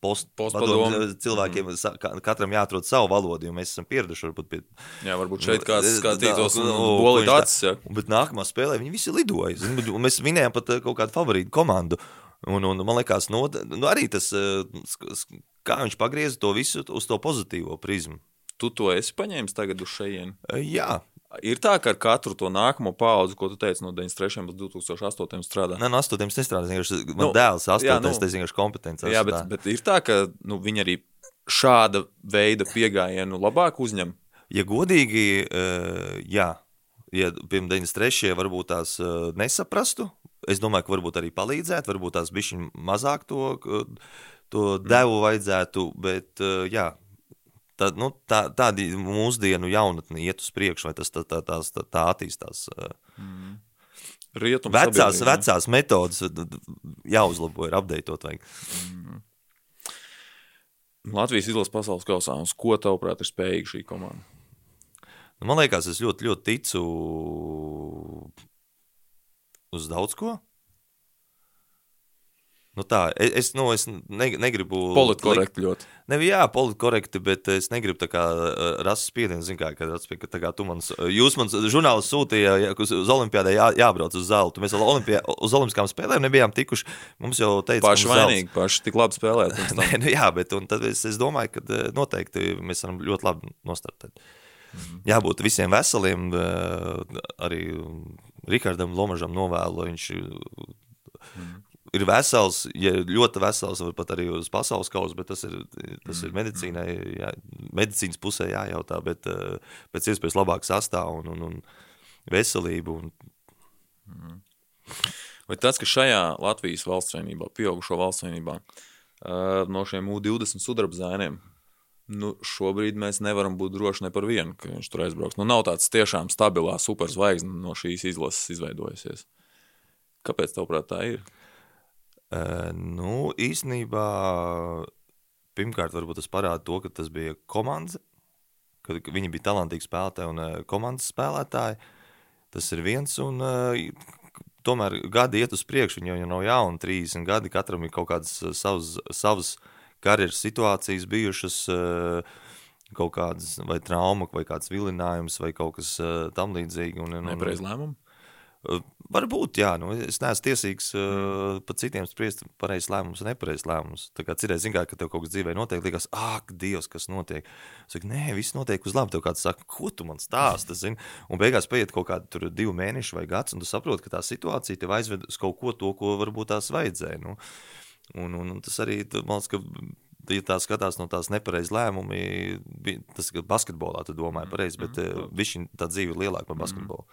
po, post, Postpadomu. padomu cilvēkiem. ka- Katram jāatrod savu valodu, jo mēs esam pieraduši varbūt pie jā, varbūt šeit kāds Nu, skatītos nu, ko viņš tā- Bet nākamā spēlē viņi visi lidoja. zini, un Mēs vinējām pat eh, kaut kādu favorītu komandu. Un, un man liekas, no, nu, arī tas, eh, kā viņš pagrieza to visu uz to pozitīvo prizmu. Tu to esi paņēmis tagad uz šejienes. Eh, Jā, Ir tā, ka ar katru to nākamo paudzi, ko tu teici, no 93. līdz 2008. strādā. Nē, no 8. nestrādājis. vienkārši Man Nu, dēls 8. jā, nu, tas vienkārši kompetents. Jā, bet, bet ir tā, ka nu, viņi arī šāda veida pieejamību labāk uzņem. Ja godīgi, eh, jā, ja pirms 93. varbūt tās eh, nesaprastu, es domāju, ka varbūt arī palīdzētu, varbūt tās bišķiņ mazāk to, to devu vajadzētu, bet eh, jā. Tā, nu, tā, tādi mūsdienu jaunatni iet uz priekšu, vai tas tā, tā, tā, tā, tā attīstās. eh. Rietumu Vecās, vecās metodas jāuzlabo, ir apdeitot. Vajag. Latvijas izlases pasaules kausā. Uz ko tavuprāt ir spējīga šī komanda? Nu, man liekas, es ļoti, ļoti ticu uz daudz ko. Nu tā, es, es, nu, es ne, negribu. Politkorekti ļoti. Ne, jā, politkorekti, bet es negribu uh, rases spiedienu, zin kā, kad atspēj, ka kā tu man, jūs man žurnālisti sūtīja, ja, uz, uz olimpiādē jā, jābrauc uz zeltu. Mēs olimpijā, uz olimpiskām spēlēm nebijām tikuši. Mums jau teica, Paši mums zelts. vainīgi, paši tik labi spēlēt. <laughs> Nē, nu, jā, bet es, es domāju, ka eh, noteikti mēs varam ļoti labi nostartēt. Mhm. Jābūt visiem veseliem, arī Rikardam Lomažam novēlu, viņš Mhm. Ir vesels, ja ļoti vesels, var pat arī uz pasaules kausa, bet tas ir, tas ir medicīnai, jā, medicīnas pusē jājautā, bet eh, pēc iespējas labāk sastāv un, un, un veselību. Un, Vai tas, ka šajā Latvijas valsts vienībā, pieaugušo valsts vienībā, ā, no šiem U20 sudraba zēniem, nu, šobrīd mēs nevaram būt droši ne par vienu, ka viņš tur aizbrauks. Nu, nav tāds tiešām stabilā superzvaigzne no šīs izlases izveidojusies. Kāpēc, tavuprāt, tā ir? Eh, Nu, īsnībā, pirmkārt, varbūt tas parāda to, ka tas bija komandas, ka viņi bija talantīgi spēlētāji un eh, komandas spēlētāji. Tas ir viens, un eh, tomēr gadi iet uz priekšu. Viņi jau nav jauni, 30 gadi. Katram ir kaut kādas savas, savas karjeras situācijas bijušas. Kaut kādas vai trauma, vai kāds vilinājums, vai kaut kas uh, tam līdzīgs. Un, un, un, Nepareiz lēmumu. Uh, Varbūt, jā, nu, es neesmu tiesīgs uh, pat citiem spriest pareizs lēmums, nepareizs lēmums. Tā kā citreiz, zin kā, ka tev kaut kas dzīvē notiek, liekas, ak, Dievs, kas notiek. Es saku, nē, viss notiek uz labi. Tev kāds saka, ko tu man stāsti, zini? Un beigās paiet kaut kādi divi mēneši vai gads, un tu saproti, ka tā situācija tev aizved uz kaut ko to, ko varbūt tās vajadzēja. Nu. Un, un, un tas arī, man liekas, ka, ja tā skatās no tās nepareizas lēmumi, bi- tas ir basketbolā, tu domāji pareizi, bet mm, viņš tā dzīve ir lielāka par basketbolu.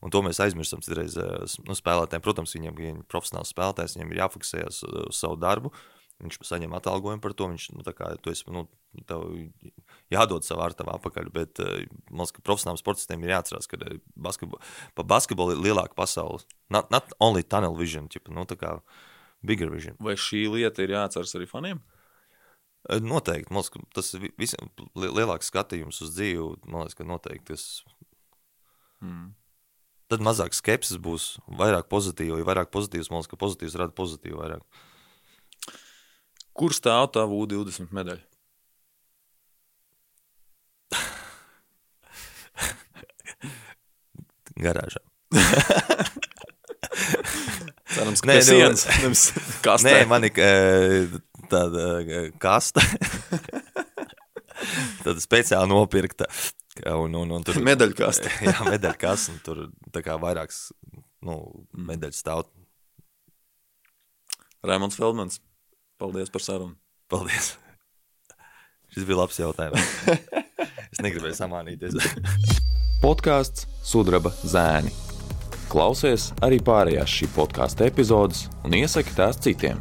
Un to mēs aizmirstam citreiz eh, nu, spēlētājiem. Protams, viņiem ja viņi ir profesionāls spēlētājs, viņiem ir jāfokusējas uz uz savu darbu. Viņš saņem atalgojumu par to. Viņš, nu, kā, tu esi, nu, jādod savu ar tavu apakaļ. Bet eh, man liekas, ka profesionāliem sportistiem ir jāatcerās, ka eh, basketbol, pa basketbolu ir lielāka pasaule. Not, not only tunnel vision, ķipa, nu, tā kā bigger vision. Vai šī lieta ir jāatceras arī faniem? Eh, Noteikti. Man liekas, ka tas ir lielāks skatījums uz dzīvi. Man liekas, ka noteikti tas. Mm. Tad mazāk skepsis būs, vairāk pozitīva. Ja vairāk pozitīvs, man liekas, ka pozitīvs rada pozitīvu vairāk. Kur stāv tā U20 medaļa? <laughs> Garāžā. <laughs> Cerams, ka nu- sienas, <laughs> nevis kastē. Nē, man ir eh, tāda eh, kasta. tāda speciāli nopirkta. Un, un, un tur <laughs> Medaļkaste. <laughs> jā, medaļkas, un tur kā vairākas nu, medaļas stāv. Raimons Feldmans, paldies par sarunu. Paldies! Šis bija labs jautājums. <laughs> es negribēju samānīties. Podkāsts Sudraba zēni. Klausies arī pārējās šī podkāstu epizodes un iesaki tās citiem.